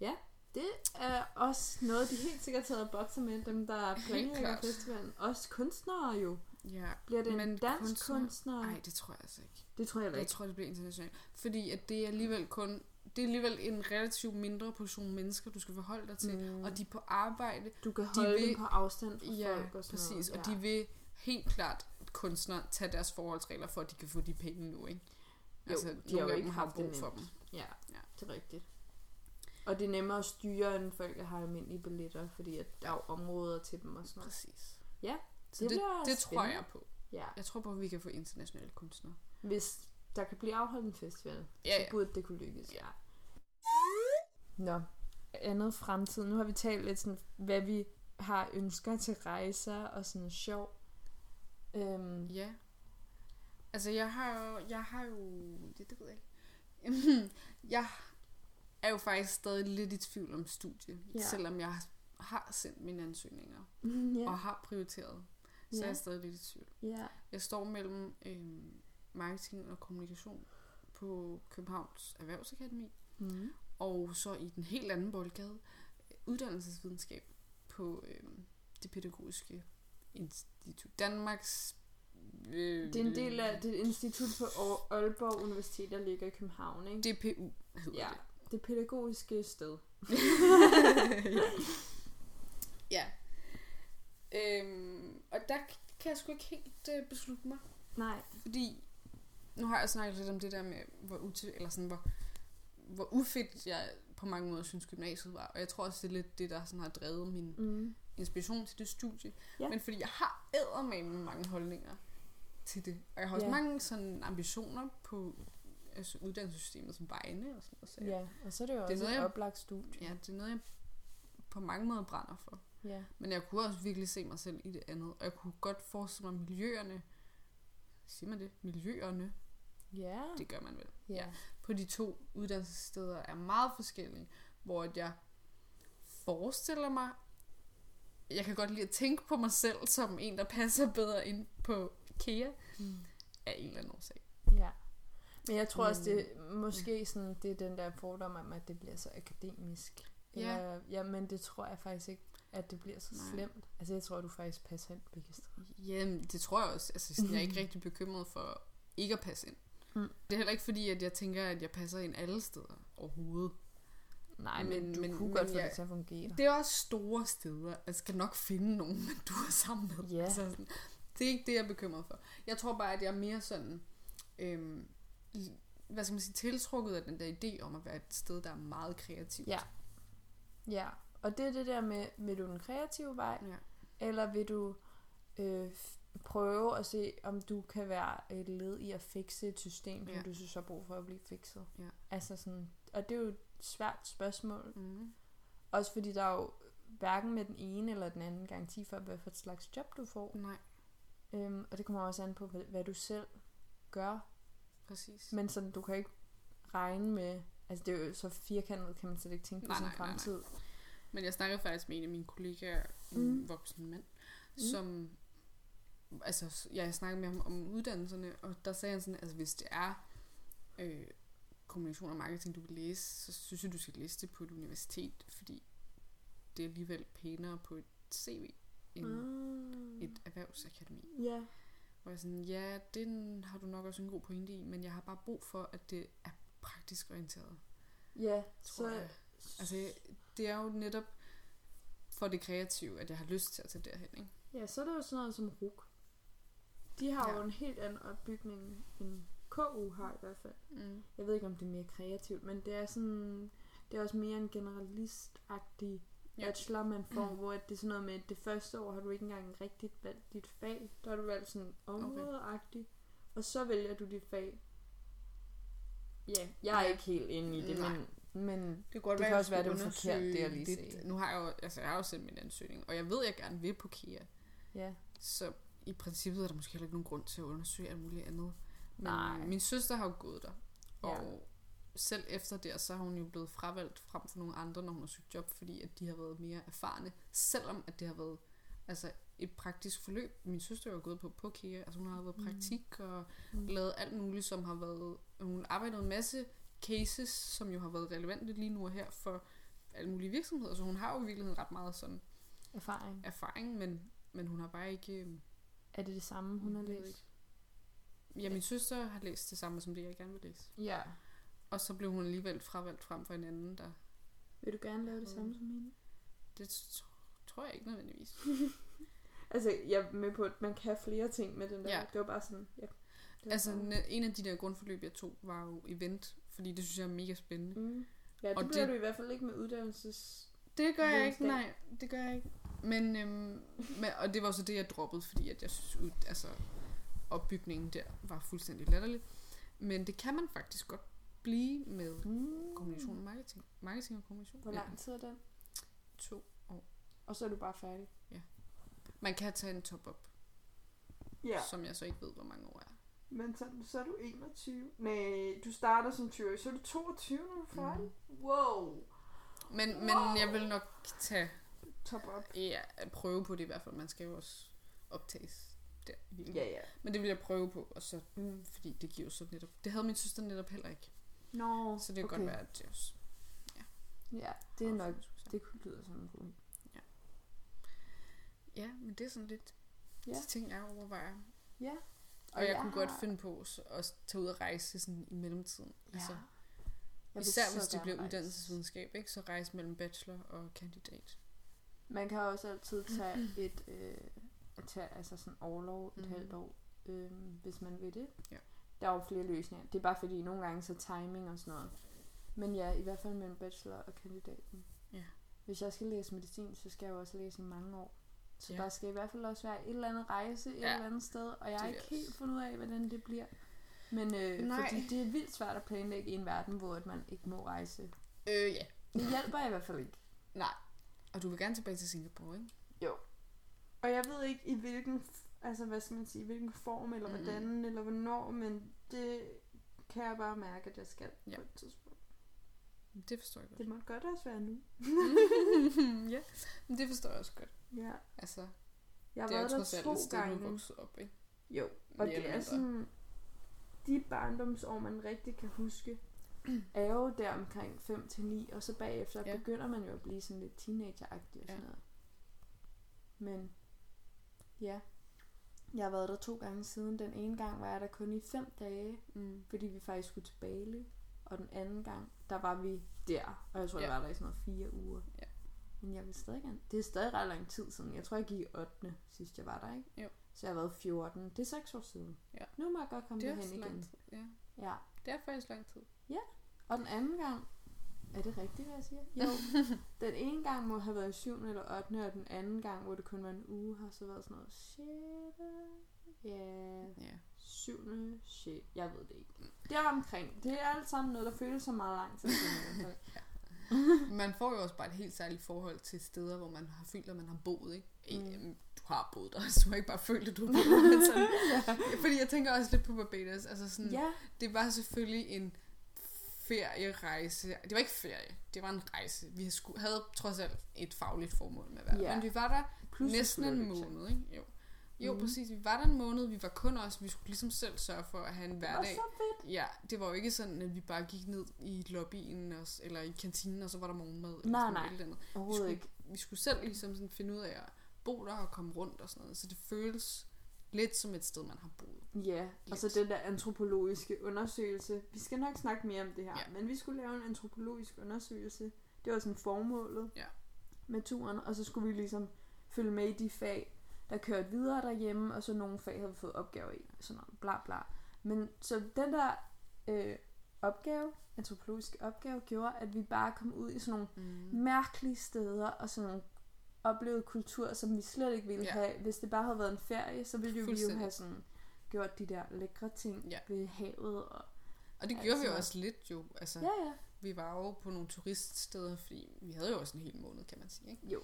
Ja, det er også noget, de helt sikkert taget bokser med, dem der planlægger festivalen. Også kunstnere jo. Ja. Bliver det en Men dansk kunstner- kunstner? Nej, det tror jeg altså ikke. Det tror jeg heller Jeg ikke. tror, det bliver internationalt. Fordi at det er alligevel kun... Det er alligevel en relativt mindre portion mennesker, du skal forholde dig til. Mm. Og de er på arbejde. Du kan de holde vil- dem på afstand fra Ja, folk og sådan præcis. noget. Og de vil helt klart, kunstnere, tage deres forholdsregler for, at de kan få de penge nu, ikke? Jo, altså, de har nogle jo af ikke har brug for dem. Ja, Ja. det er rigtigt. Og det er nemmere at styre, end folk, der har almindelige billetter, fordi at der er jo områder til dem og sådan noget. Præcis. Ja, Så det det, bliver det, det tror jeg på. Ja, Jeg tror på, at vi kan få internationale kunstnere. hvis der kan blive afholdt en festival, Ja, så ja. burde det kunne lykkes. Ja. Nå, andet fremtid. Nu har vi talt lidt sådan, hvad vi har ønsker til rejser og sådan sjov. Øhm, Ja. Altså, jeg har jo... Jeg har jo... Det, det ved jeg ikke. jeg er jo faktisk stadig lidt i tvivl om studie. Ja. Selvom jeg har sendt mine ansøgninger. ja. Og har prioriteret. Så Ja. er jeg stadig lidt i tvivl. ja. Jeg står mellem øh, marketing og kommunikation på Københavns Erhvervsakademi. Mm. Og så i den helt anden boldgade, uddannelsesvidenskab på øh, det pædagogiske institut. Danmarks... Øh, Det er en del af det er et institut på Aalborg Universitet, der ligger i København, ikke? DPU hedder Ja, det. det pædagogiske sted. ja. Øhm, og der kan jeg sgu ikke helt øh, beslutte mig. Nej. Fordi nu har jeg snakket lidt om det der med, hvor, util, eller sådan, hvor, hvor ufedt jeg på mange måder synes gymnasiet var. Og jeg tror også, det er lidt det, der sådan har drevet min Mm. Inspiration til det studie. Ja. Men fordi jeg har med mange holdninger til det. Og jeg har også Ja. mange sådan ambitioner på altså, uddannelsessystemet som vegne og sådan noget. Så Ja, og så er det jo Det er også noget, et jeg- oplagt studie. ja, det er noget, jeg på mange måder brænder for. Ja. Men jeg kunne også virkelig se mig selv i det andet. Og jeg kunne godt forestille mig miljøerne. Siger man det? Miljøerne. Ja. Det gør man vel. Ja. På de to uddannelsessteder er meget forskellige. Hvor jeg forestiller mig, jeg kan godt lide at tænke på mig selv som en, der passer bedre ind på KEA Mm. af en eller anden årsag. Ja. Men jeg tror Men, også, det måske sådan, det er den der fordom om, at det bliver så akademisk. Ja. Eller, ja, men det tror jeg faktisk ikke, at det bliver så Nej. slemt. Altså, jeg tror, du faktisk passer ind, Birgit. Jamen, det tror jeg også. Altså, sådan, jeg er ikke rigtig bekymret for ikke at passe ind. Mm. Det er heller ikke fordi, at jeg tænker, at jeg passer ind alle steder overhovedet. Nej, Men- men, du men- kunne men godt få jeg- det til at fungere. Det er også store steder. Jeg skal nok finde nogen, men du er sammen med. Ja. Altså, sådan, det er ikke det, jeg er bekymret for. Jeg tror bare, at jeg er mere sådan... Øhm, hvad skal man sige, tiltrukket af den der idé om at være et sted, der er meget kreativt. Ja. Ja, og det er det der med, vil du den kreative vej, ja. eller vil du øh, prøve at se, om du kan være et led i at fikse et system, som Ja. du synes har brug for at blive fikset. Ja. Altså sådan, og det er jo svært spørgsmål, Mm. Også fordi der er jo hverken med den ene eller den anden garanti for, hvad for et slags job du får. Nej, Øhm, og det kommer også an på, hvad, hvad du selv gør. præcis. Men sådan, du kan ikke regne med... Altså, det er jo så firkantet, kan man slet ikke tænke på Nej, sin nej, nej, nej. fremtid. Men jeg snakkede faktisk med en af mine kollegaer, en Mm. voksen mand, mm. som... Altså, jeg snakkede med ham om uddannelserne, og der sagde han sådan, altså hvis det er øh, kommunikation og marketing, du vil læse, så synes jeg, du skal læse det på et universitet, fordi det er alligevel pænere på et CV end mm. Et erhvervsakademi. Ja. Hvor jeg sådan, ja, den har du nok også en god pointe i, men jeg har bare brug for, at det er praktisk orienteret, Ja, tror så... jeg. Altså, det er jo netop for det kreative, at jeg har lyst til at tage derhen, ikke? Ja, så er der jo sådan noget som RUK. De har Ja. jo en helt anden opbygning, end KU har i hvert fald. Mm. Jeg ved ikke, om det er mere kreativt, men det er sådan... Det er også mere en generalistagtig bachelor, man får, Mm. hvor det er sådan noget med, at det første år har du ikke engang rigtigt valgt dit fag. Der har du valgt sådan områdeagtigt, og så vælger du dit fag. Ja, jeg er ikke helt inde i det, Nej. men, men Det godt Det være, kan også være, det er forkert, det jeg lige sagde. Nu har jeg jo, altså jeg har jo sendt min ansøgning, og jeg ved, at jeg gerne vil på KIA. ja. Så i princippet er der måske heller ikke nogen grund til at undersøge alt muligt andet. Men Nej. min søster har jo gået der. Ja. Og selv efter det, så har hun jo blevet fravalgt frem for nogle andre, når hun har søgt job, fordi at de har været mere erfarne. Selvom at det har været altså, et praktisk forløb. Min søster er jo gået på, på KIA. Altså hun har været Mm. praktik og Mm. lavet alt muligt, som har været... Hun har arbejdet en masse cases, som jo har været relevante lige nu og her for alle mulige virksomheder. Så hun har jo i virkeligheden ret meget sådan erfaring. erfaring, men, men hun har bare ikke... øhm, Er det det samme, hun har læst? Ja, min søster har læst det samme som det, jeg gerne vil læse. Ja. Og så blev hun alligevel fravalgt frem for en anden, der... Vil du gerne lave det Mm. samme som hende? Det tr- tror jeg ikke nødvendigvis. Altså, jeg er med på, at man kan flere ting med den der. Ja. Det var bare sådan, ja. Det Altså, bare- en af de der grundforløb, jeg tog, var jo event, fordi det synes jeg er mega spændende. Mm. Ja, det Og bliver det- du i hvert fald ikke med uddannelses... Det gør jeg ikke, nej. Det gør jeg ikke. Men, øhm, men, og det var så det, jeg droppede, fordi at jeg synes, ud, altså, opbygningen der var fuldstændig latterlig. Men det kan man faktisk godt blive med Mm. kommunikation og marketing. Marketing og kommunikation. Hvor lang tid er den? To år. Og så er du bare færdig. Man kan tage en top-up, Ja, som jeg så ikke ved, hvor mange år er. men så, så er du 21. Nej, du starter som 20 så er du 22, når du er færdig. Mm. Wow. Men, men Wow. jeg vil nok tage Top up. ja, prøve på det i hvert fald. Man skal jo også optages der. virkeligheden. ja. Men det vil jeg prøve på, og så, Mm. fordi det giver så netop... Det havde min søster netop heller ikke. Nå, Så det kan okay. godt være, at det også... Ja, det er nok, det... det lyder som en god Ja, men det er sådan lidt Ja. de ting, jeg overvejer. Ja. Og, jeg, jeg kunne godt har- finde på at tage ud og rejse sådan i mellemtiden. Ja. Altså, Jeg især hvis det bliver rejse. uddannelsesvidenskab, ikke? så rejse mellem bachelor og kandidat. Man kan også altid tage et, øh, tage altså sådan overlov et Mhm. halvt år, øh, hvis man vil det. Ja. Der er jo flere løsninger. Det er bare fordi, nogle gange så timing og sådan noget. Men ja, i hvert fald mellem bachelor og kandidaten. Ja. Hvis jeg skal læse medicin, så skal jeg jo også læse i mange år. Så Ja. der skal i hvert fald også være et eller andet rejse et Ja. eller andet sted, og jeg har ikke helt fundet ud af, hvordan det bliver. Men øh, Nej. fordi det er vildt svært at planlægge i en verden, hvor at man ikke må rejse. Øh, ja. Det hjælper i hvert fald ikke. Nej. Og du vil gerne tilbage til Singapore, ikke? Og jeg ved ikke i hvilken, altså hvad skal man sige, hvilken form eller Mhm. hvordan eller hvornår, men det kan jeg bare mærke, at jeg skal Ja. på et tidspunkt. Det forstår jeg godt. Det må godt også være nu. ja, men det forstår jeg også godt. Ja. Altså, Jeg det er jo trods alt et sted, du vokset op, ikke? Jo, og Mere det er sådan... de barndomsår, man rigtig kan huske, er jo der omkring 5 til 9, og så bagefter ja. begynder man jo at blive sådan lidt teenageragtig og sådan Ja. noget. Men ja, jeg har været der to gange siden. Den ene gang var jeg der kun i fem dage, Mm. fordi vi faktisk skulle til Bali. Og den anden gang, der var vi der. Og jeg tror, ja. Ja. jeg var der i sådan noget fire uger. Ja. Men jeg vil stadig gerne. Det er stadig ret lang tid siden. Jeg tror, jeg gik i 8. sidst jeg var der, ikke? Jo. Så jeg har været 14. Det er 6 år siden. Ja. Nu må jeg godt komme er derhen igen. tid. Ja. Ja. Det er faktisk lang tid. Og den anden gang, er det rigtigt, hvad jeg siger? Jo. den ene gang må have været i 7. eller 8. Og den anden gang, hvor det kun var en uge, har så været sådan noget 6. Ja, Ja. 7. 6. Jeg ved det ikke. Det er omkring. Det er alt sammen noget, der føles så meget lang tid. Man får jo også bare et helt særligt forhold til steder, hvor man har følt, at man har boet, ikke? Mm. Du har boet der, så du har ikke bare følt, at du har boet men sådan, Fordi jeg tænker også lidt på Barbados. Altså sådan, ja, Det var selvfølgelig en ferierejse. Det var ikke ferie, det var en rejse. Vi skulle, havde trods alt et fagligt formål med at være. Ja. Men vi var der plus næsten en måned, ikke? Jo. Jo, mm. præcis. Vi var der en måned. Vi var kun os. Vi skulle ligesom selv sørge for at have en hverdag. Det var så fedt. Ja, det var jo ikke sådan, at vi bare gik ned i lobbyen og, eller i kantinen, og så var der morgenmad. Eller Nej, sådan nej. eller andet. Vi skulle, ikke. vi skulle selv ligesom sådan finde ud af at bo der og komme rundt og sådan noget. Så det føles lidt som et sted, man har boet. Ja, og så Lidt. den der antropologiske undersøgelse. Vi skal nok snakke mere om det her, Ja. men vi skulle lave en antropologisk undersøgelse. Det var sådan formålet Ja. med turen, og så skulle vi ligesom følge med i de fag, der kørte videre derhjemme, og så nogle fag havde vi fået opgaver i, sådan noget, bla bla. Men så den der øh, opgave, antropologiske opgave, gjorde, at vi bare kom ud i sådan nogle Mm. mærkelige steder, og sådan nogle oplevede kultur, som vi slet ikke ville Ja. have. Hvis det bare havde været en ferie, så ville jo vi jo have sådan gjort de der lækre ting Ja. ved havet. Og, Og det gjorde vi jo Altså- også lidt jo. Altså, ja, ja. Vi var jo på nogle turiststeder, fordi vi havde jo også en hel måned, kan man sige. Ikke? Jo.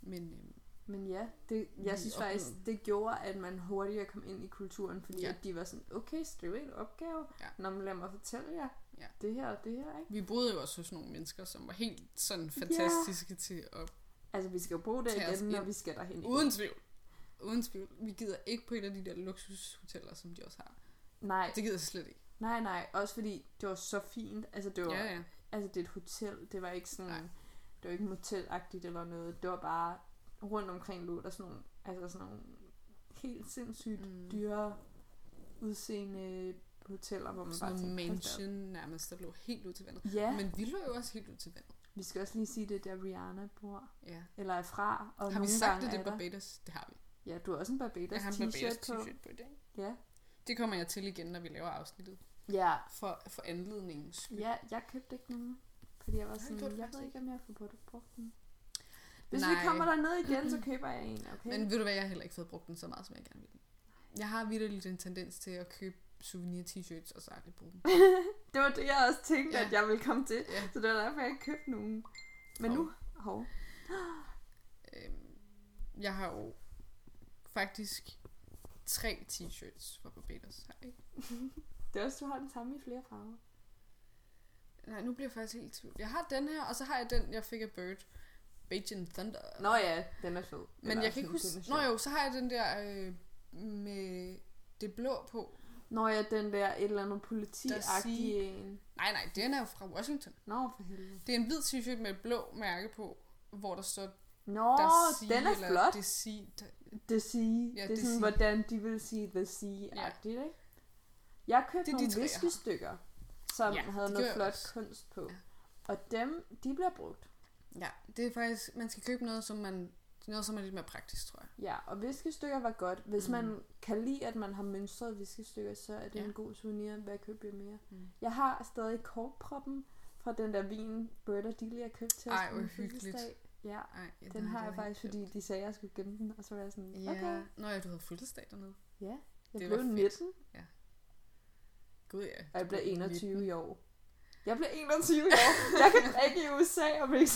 Men øhm, Men ja, det, jeg synes faktisk, oplevede- det gjorde, at man hurtigere kom ind i kulturen, fordi Ja. ja. at de var sådan, okay, skriv en opgave, Ja. når man lader mig fortælle jer Ja. det her og det her, ikke? vi boede jo også hos nogle mennesker, som var helt sådan fantastiske til at... Altså, vi skal jo bruge det Tag os igen, når ind. vi skal derhen igen. Uden tvivl. Uden tvivl. Vi gider ikke på et af de der luksushoteller, som de også har. Nej, Det gider jeg slet ikke. nej, nej, også fordi det var så fint. Altså, det var, Ja, ja. altså det er et hotel, det var ikke sådan, Nej. det var ikke motelagtigt eller noget, det var bare rundt omkring lå der sådan nogle, altså sådan nogle helt sindssygt Mm. mm. dyre udseende hoteller, hvor man Sådan bare noget tænker, "Hold da op." mansion nærmest, der lå helt ud til vandet. Ja, Men vi lå jo også helt ud til vandet. Vi skal også lige sige det der Rihanna bor, Ja. eller er fra, og har vi sagt, at det er. Barbados? Det har vi. Ja, du har også en Barbados Jeg t-shirt på. t-shirt på i dag. Ja. Det kommer jeg til igen, når vi laver afsnittet. ja, For, for anledningens skyld. ja, jeg købte ikke nogen, fordi jeg var sådan, jeg faktisk ved ikke. om jeg får brugt, brugt den. Hvis Nej. vi kommer der ned igen, så køber jeg en, okay? Men ved du hvad, jeg har heller ikke fået brugt den så meget, som jeg gerne vil. Jeg har virkelig en tendens til at købe souvenir t-shirts, og så aldrig bruge dem. Det var det, jeg også tænkte, Ja. at jeg ville komme til. Ja. Så det var derfor, jeg ikke købte nogen. Men Hov. nu, hov. Øhm, jeg har jo faktisk tre t-shirts fra Barbados. Jeg ikke? Det er også, du har den samme i flere farver. Nej, nu bliver jeg faktisk helt tvivl. Jeg har den her, og så har jeg den, jeg fik af Bird. Beijing Thunder. Nå ja, den er fed. Men jeg kan ikke huske... Nå jo, så har jeg den der øh, med det blå på. Nå ja, den der et eller andet politiagtige en. Nej, nej, den er jo fra Washington. Nå, for helvede. Det er en hvid t-shirt med et blå mærke på, hvor der står Nå, der den er flot. Det sige, The Sea. Ja, det er sådan, hvordan de vil sige The Sea-agtigt, ikke? Jeg købte Det de nogle jeg har. viskestykker, som Ja, havde det noget jeg flot også. kunst på. Ja. Og dem, de bliver brugt. Ja, det er faktisk... Man skal købe noget, som man... Noget, som er lidt mere praktisk, tror jeg. Ja, og viskestykker var godt. Hvis Mm. man kan lide, at man har mønstret viskestykker, så er det Ja. ja. en god souvenir. Hvad køber jeg mere? Mm. Jeg har stadig korkproppen fra den der vin, Bird og Delia købte til os Ej, hvor hyggeligt. Ja, Ej, ja, den har jeg havde faktisk, fordi de sagde, at jeg skulle gemme den. Og så var jeg sådan, Ja. okay. Nå ja, du havde fødselsdag dernede. Ja, jeg Det blev var fedt. 19, Gud ja. og jeg blev Du blev 21 19. i år. Jeg blev 21 i år. Jeg kan drikke i USA og blive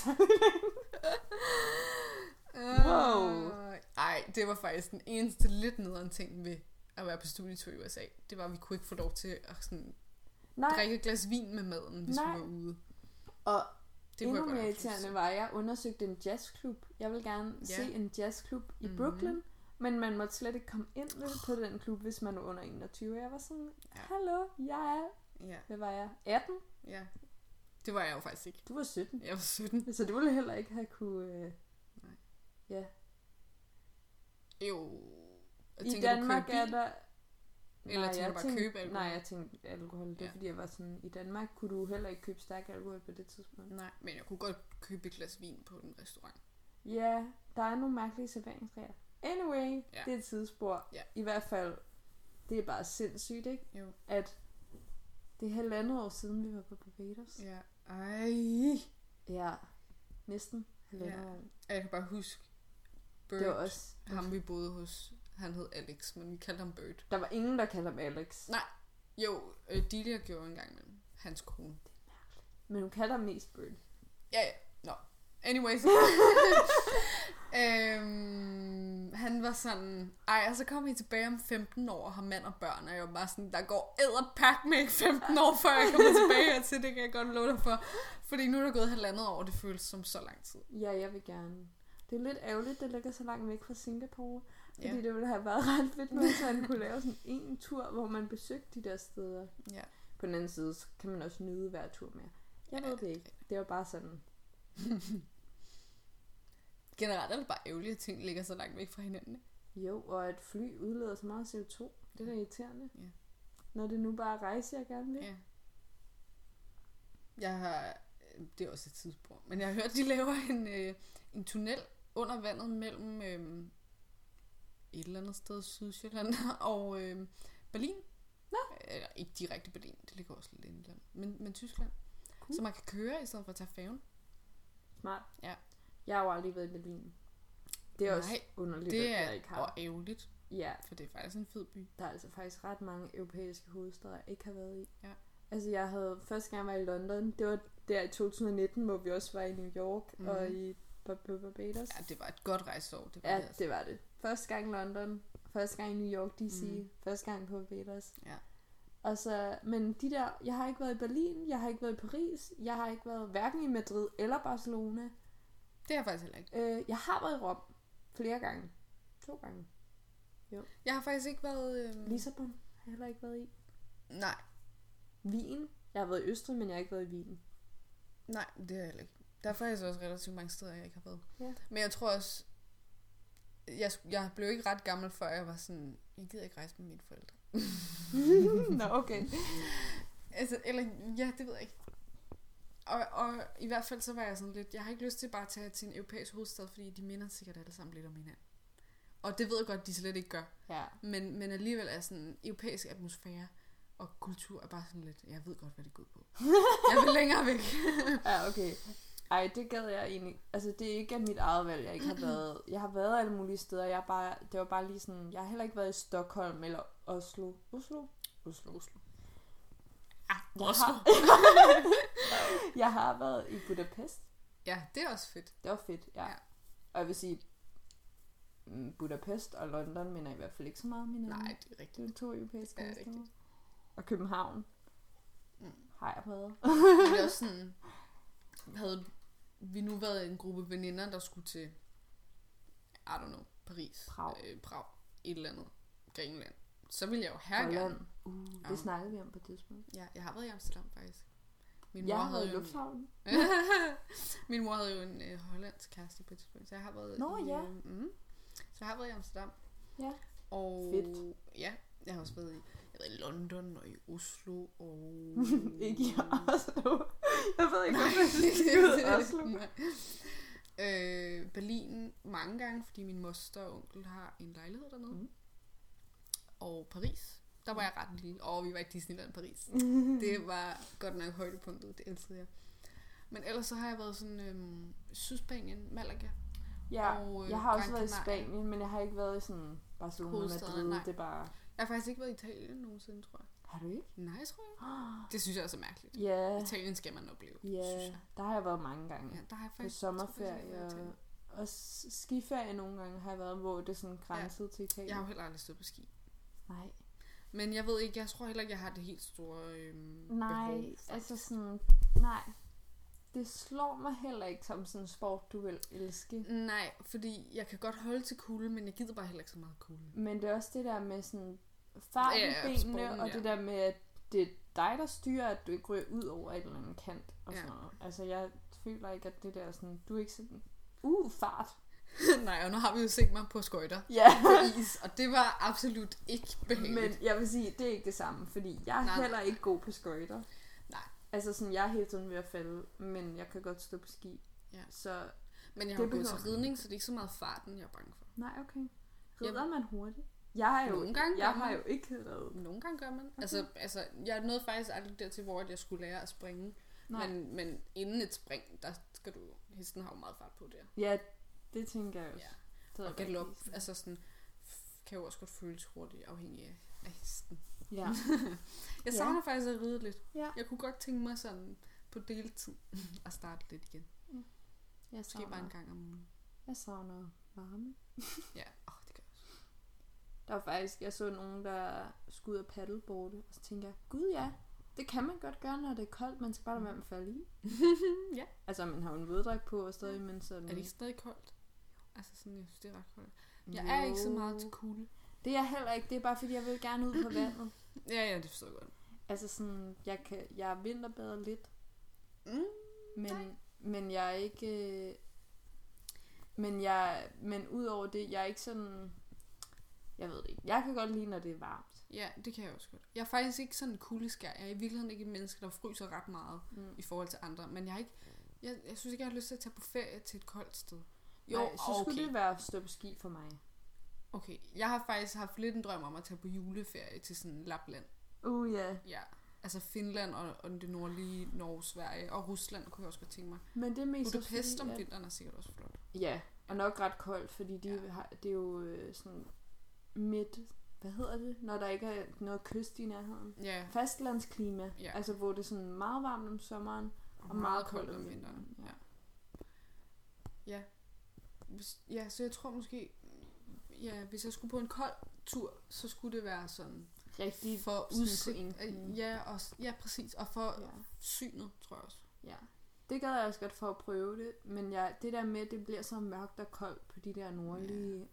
særlig Wow. Ej, det var faktisk den eneste lidt nederen ting ved at være på studietur i USA. Det var, at vi kunne ikke få lov til at sådan, Nej, drikke et glas vin med maden, hvis Nej. vi var ude. og Det Endnu mere irriterende var, at jeg undersøgte en jazzklub. Jeg vil gerne Ja. se en jazzklub i Mhm. Brooklyn, Men man måtte slet ikke komme ind på den klub, hvis man var under 21. Jeg var sådan, hallo, jeg er, Ja, hvad var jeg, 18? ja. Det var jeg jo faktisk ikke. Du var 17. Jeg var 17. Så du ville heller ikke have kunne... Øh... Nej. Ja. Jo. Jeg I tænker, Danmark du er bil? der... Eller tænker du bare tænkte- købe alkohol? Nej, jeg tænkte alkohol. Det er Ja. fordi, jeg var sådan, i Danmark kunne du heller ikke købe stærk alkohol på det tidspunkt. Nej, men jeg kunne godt købe et glas vin på en restaurant. Ja, der er nogle mærkelige serveringsregler. Anyway, Ja. det er et tidsspor. Ja. I hvert fald, det er bare sindssygt, ikke? Jo. At det er halvandet år siden, vi var på Barbados. Ja. Ej. Ja, næsten halvandet Ja. år. Jeg kan bare huske Bird, Det var også... ham vi boede hos. Han hed Alex, men vi kaldte ham Bird. Der var ingen, der kaldte ham Alex. Nej. Jo, øh, Delia gjorde engang med hans kone. Men hun kalder ham mest Bird. Ja, ja. Nå. Anyways. øhm, han var sådan, ej, og så kommer I tilbage om 15 år og har mand og børn, og jeg var bare sådan, der går æderpak med ikke 15 år, før jeg kommer tilbage hertil, det kan jeg godt love dig for. Fordi nu er der gået halvandet år, det føles som så lang tid. Ja, jeg vil gerne. Det er lidt ærgerligt, det ligger så langt væk fra Singapore. Fordi Ja. det ville have været ret fedt, hvis man kunne lave sådan en tur, hvor man besøgte de der steder. Ja. På den anden side, så kan man også nyde hver tur mere. Jeg ved det ikke. Det var bare sådan. Generelt er det bare ærgerligt, at ting ligger så langt væk fra hinanden. ikke? Jo, og at fly udleder så meget CO2. Det er da irriterende. Ja. Når det nu bare er rejse, jeg gerne vil. Ja. Jeg har, det er også et tidspunkt, men jeg har hørt, de laver en, øh, en tunnel under vandet mellem øh, et eller andet sted, Sydsjælland og øh, Berlin. Nå. Eller ikke direkte Berlin, det ligger også lidt i landet, men, men Tyskland. Cool. Så man kan køre i stedet for at tage færgen. Smart. Ja. Jeg har jo aldrig været i Berlin. Det er også Nej, underligt, Det at jeg er ikke og har. ærgerligt, Ja, for det er faktisk en fed by. der er altså faktisk ret mange europæiske hovedsteder, jeg ikke har været i. Ja. Altså jeg havde første gang jeg var i London, det var der i 2019, hvor vi også var i New York Mhm. mm. og i på Barbados. Ja, det var et godt rejseår. Det var Ja, det, altså. det var det. Første gang i London, første gang i New York DC, mm. første gang på Barbados. Ja. Og så, men de der, jeg har ikke været i Berlin, jeg har ikke været i Paris, jeg har ikke været hverken i Madrid eller Barcelona. det er jeg faktisk heller ikke. Øh, jeg har været i Rom flere gange. To gange. Jeg har faktisk ikke været... Øh... Lissabon har jeg heller ikke været i. Nej, Wien. Jeg har været i Østrig, men jeg har ikke været i Wien. Nej, det er jeg heller ikke. Der er faktisk også relativt mange steder, jeg ikke har været. Ja. Men jeg tror også, jeg, jeg blev ikke ret gammel, før jeg var sådan, jeg gider ikke rejse med mine forældre. Nå, okay. Altså, eller, ja, det ved jeg ikke. Og, og i hvert fald så var jeg sådan lidt, jeg har ikke lyst til bare at tage til en europæisk hovedstad, fordi de minder sikkert alle sammen lidt om hinanden. Og det ved jeg godt, de slet ikke gør. Ja. Men, men alligevel er sådan en europæisk atmosfære og kultur er bare sådan lidt, jeg ved godt, hvad det går på. jeg vil længere væk. Ja, okay. Ej, det gad jeg egentlig. Altså, det er ikke af mit eget valg, jeg ikke har været. Jeg har været alle mulige steder. Jeg bare, det var bare lige sådan, jeg har heller ikke været i Stockholm eller Oslo. Oslo? Oslo. Oslo. Jeg Oslo. har, jeg har været i Budapest. Ja, det er også fedt. Det var fedt, ja. Ja. Og jeg vil sige, mm, Budapest og London minder i hvert fald ikke så meget hinanden. Nej, det er rigtigt. Det er to europæiske hovedsteder. rigtigt. Og København Mm. har jeg været. Men det er også sådan, havde vi nu været en gruppe veninder, der skulle til, I don't know, Paris, Prag. øh, Prag et eller andet, Grækenland, så ville jeg jo her gerne. Uh, det Ja. snakkede vi om på et tidspunkt. Ja, jeg har været i Amsterdam faktisk. Min Jeg mor været i jo en- lufthavnen. Min mor havde jo en øh, hollandsk kæreste på et tidspunkt, så jeg har været Nå, i, ja. øh, mm, så jeg har været i Amsterdam. Ja. Og Fedt. ja, jeg har også været i, jeg har været i London og i Oslo og... ikke i Oslo. Jeg ved ikke, hvorfor jeg af Oslo. Nej. Øh, Berlin mange gange, fordi min moster og onkel har en lejlighed dernede. Mm. Og Paris, der var jeg ret lille. Og vi var i Disneyland Paris. Det var godt nok højdepunktet, det elskede jeg. Men ellers så har jeg været sådan øhm, Sydspanien, Malaga. Ja, Og, øh, jeg har også Gran været i. Spanien, men jeg har ikke været i sådan Barcelona, Madrid. nej. Det er bare... Jeg har faktisk ikke været i Italien nogensinde, tror jeg. Har du ikke? Nej, tror jeg ikke. Det synes jeg også er mærkeligt. Ja, Italien skal man opleve, synes ja, jeg. der har jeg været mange gange. Ja, der har jeg På faktisk... tror jeg har sommerferie og, og skiferie nogle gange har jeg været, hvor det sådan grænset til Italien. Jeg har jo heller aldrig stået på ski. Nej, Men jeg ved ikke, jeg tror heller ikke, jeg har det helt store øhm, nej, behov. faktisk. altså sådan, nej. det slår mig heller ikke som sådan en sport, du vil elske. Nej, fordi jeg kan godt holde til kulde, men jeg gider bare heller ikke så meget kulde. Men det er også det der med sådan fart i Ja, ja, benene, sporten, og ja. det der med, at det er dig, der styrer, at du ikke ryger ud over et eller andet kant. Og Ja. sådan noget. Altså, jeg føler ikke, at det der sådan, du er ikke sådan, uh, fart. Nej, og nu har vi jo set mig på skøjter Ja, på is, og det var absolut ikke behageligt. men jeg vil sige, det er ikke det samme, fordi jeg er Nej, nej. heller ikke god på skøjter. Nej. Altså sådan, jeg er hele tiden ved at falde, men jeg kan godt stå på ski. Ja. Så, Men jeg har gået til ridning, så det er ikke så meget farten, jeg er bange for. nej, okay. Rider man hurtigt? Jeg, er jo, Nogle gange jeg gør har man. jo ikke reddet. Nogle gange gør man. Okay. Altså, altså, jeg nåede faktisk aldrig dertil, hvor jeg skulle lære at springe. Nej. Men, men inden et spring, der skal du... Hesten har jo meget fart på der. Ja, det tænker jeg også. Ja. Det Og galop, altså sådan, kan jo også godt føles hurtigt, afhængig af, af hesten. Ja. Jeg Ja. savner faktisk at ride lidt. ja. Jeg kunne godt tænke mig sådan på deltid at starte lidt igen. Jeg Måske bare en savner, gang om ugen. jeg savner varme. Ja, åh, det gør jeg også. Der var faktisk, jeg så nogen, der skulle ud og paddleboarde, og så tænkte jeg, gud ja, det kan man godt gøre, når det er koldt, man skal bare lade være med at falde i. Ja. Altså, man har jo en våddragt på og stadig, men sådan... Er det ikke stadig koldt? Altså sådan, jeg synes, det er ret koldt. Jeg er ikke så meget til kulde. Det er jeg heller ikke, det er bare fordi, jeg vil gerne ud på vandet. Ja, ja, det forstår jeg godt. Altså sådan, jeg, kan, jeg vinterbader lidt, Mm. men, men jeg er ikke... øh, Men jeg, men udover det, jeg er ikke sådan... Jeg ved det ikke. Jeg kan godt lide, når det er varmt. Ja, det kan jeg også godt. Jeg er faktisk ikke sådan en kuldeskær. Jeg er i virkeligheden ikke et menneske, der fryser ret meget Mm. i forhold til andre. Men jeg har ikke... Jeg, jeg synes ikke, jeg har lyst til at tage på ferie til et koldt sted. Jo, Nej, så okay. skulle det være at stå på ski for mig. Okay, jeg har faktisk haft lidt en drøm om at tage på juleferie til sådan Lapland. Uh, ja. Ja, altså Finland og, og det nordlige Norge, Sverige og Rusland kunne jeg også godt tænke mig. Men det er mest Budapest om fordi, at- vinteren er sikkert også flot. Ja, og nok ret koldt, fordi de Ja. ja. har, det er jo øh, sådan midt, hvad hedder det, når der ikke er noget kyst i nærheden. Ja, Fastlandsklima, Ja. altså hvor det er sådan meget varmt om sommeren, og meget koldt om vinteren. Ja. Ja. ja. Hvis, ja, så jeg tror måske, ja, hvis jeg skulle på en kold tur, så skulle det være sådan Rigtig for sådan udsigt. pointen. Ja, og, ja, præcis. Og for Ja. synet, tror jeg også. ja. Det gad jeg også godt for at prøve det, men jeg, det der med, at det bliver så mørkt og koldt på de der nordlige...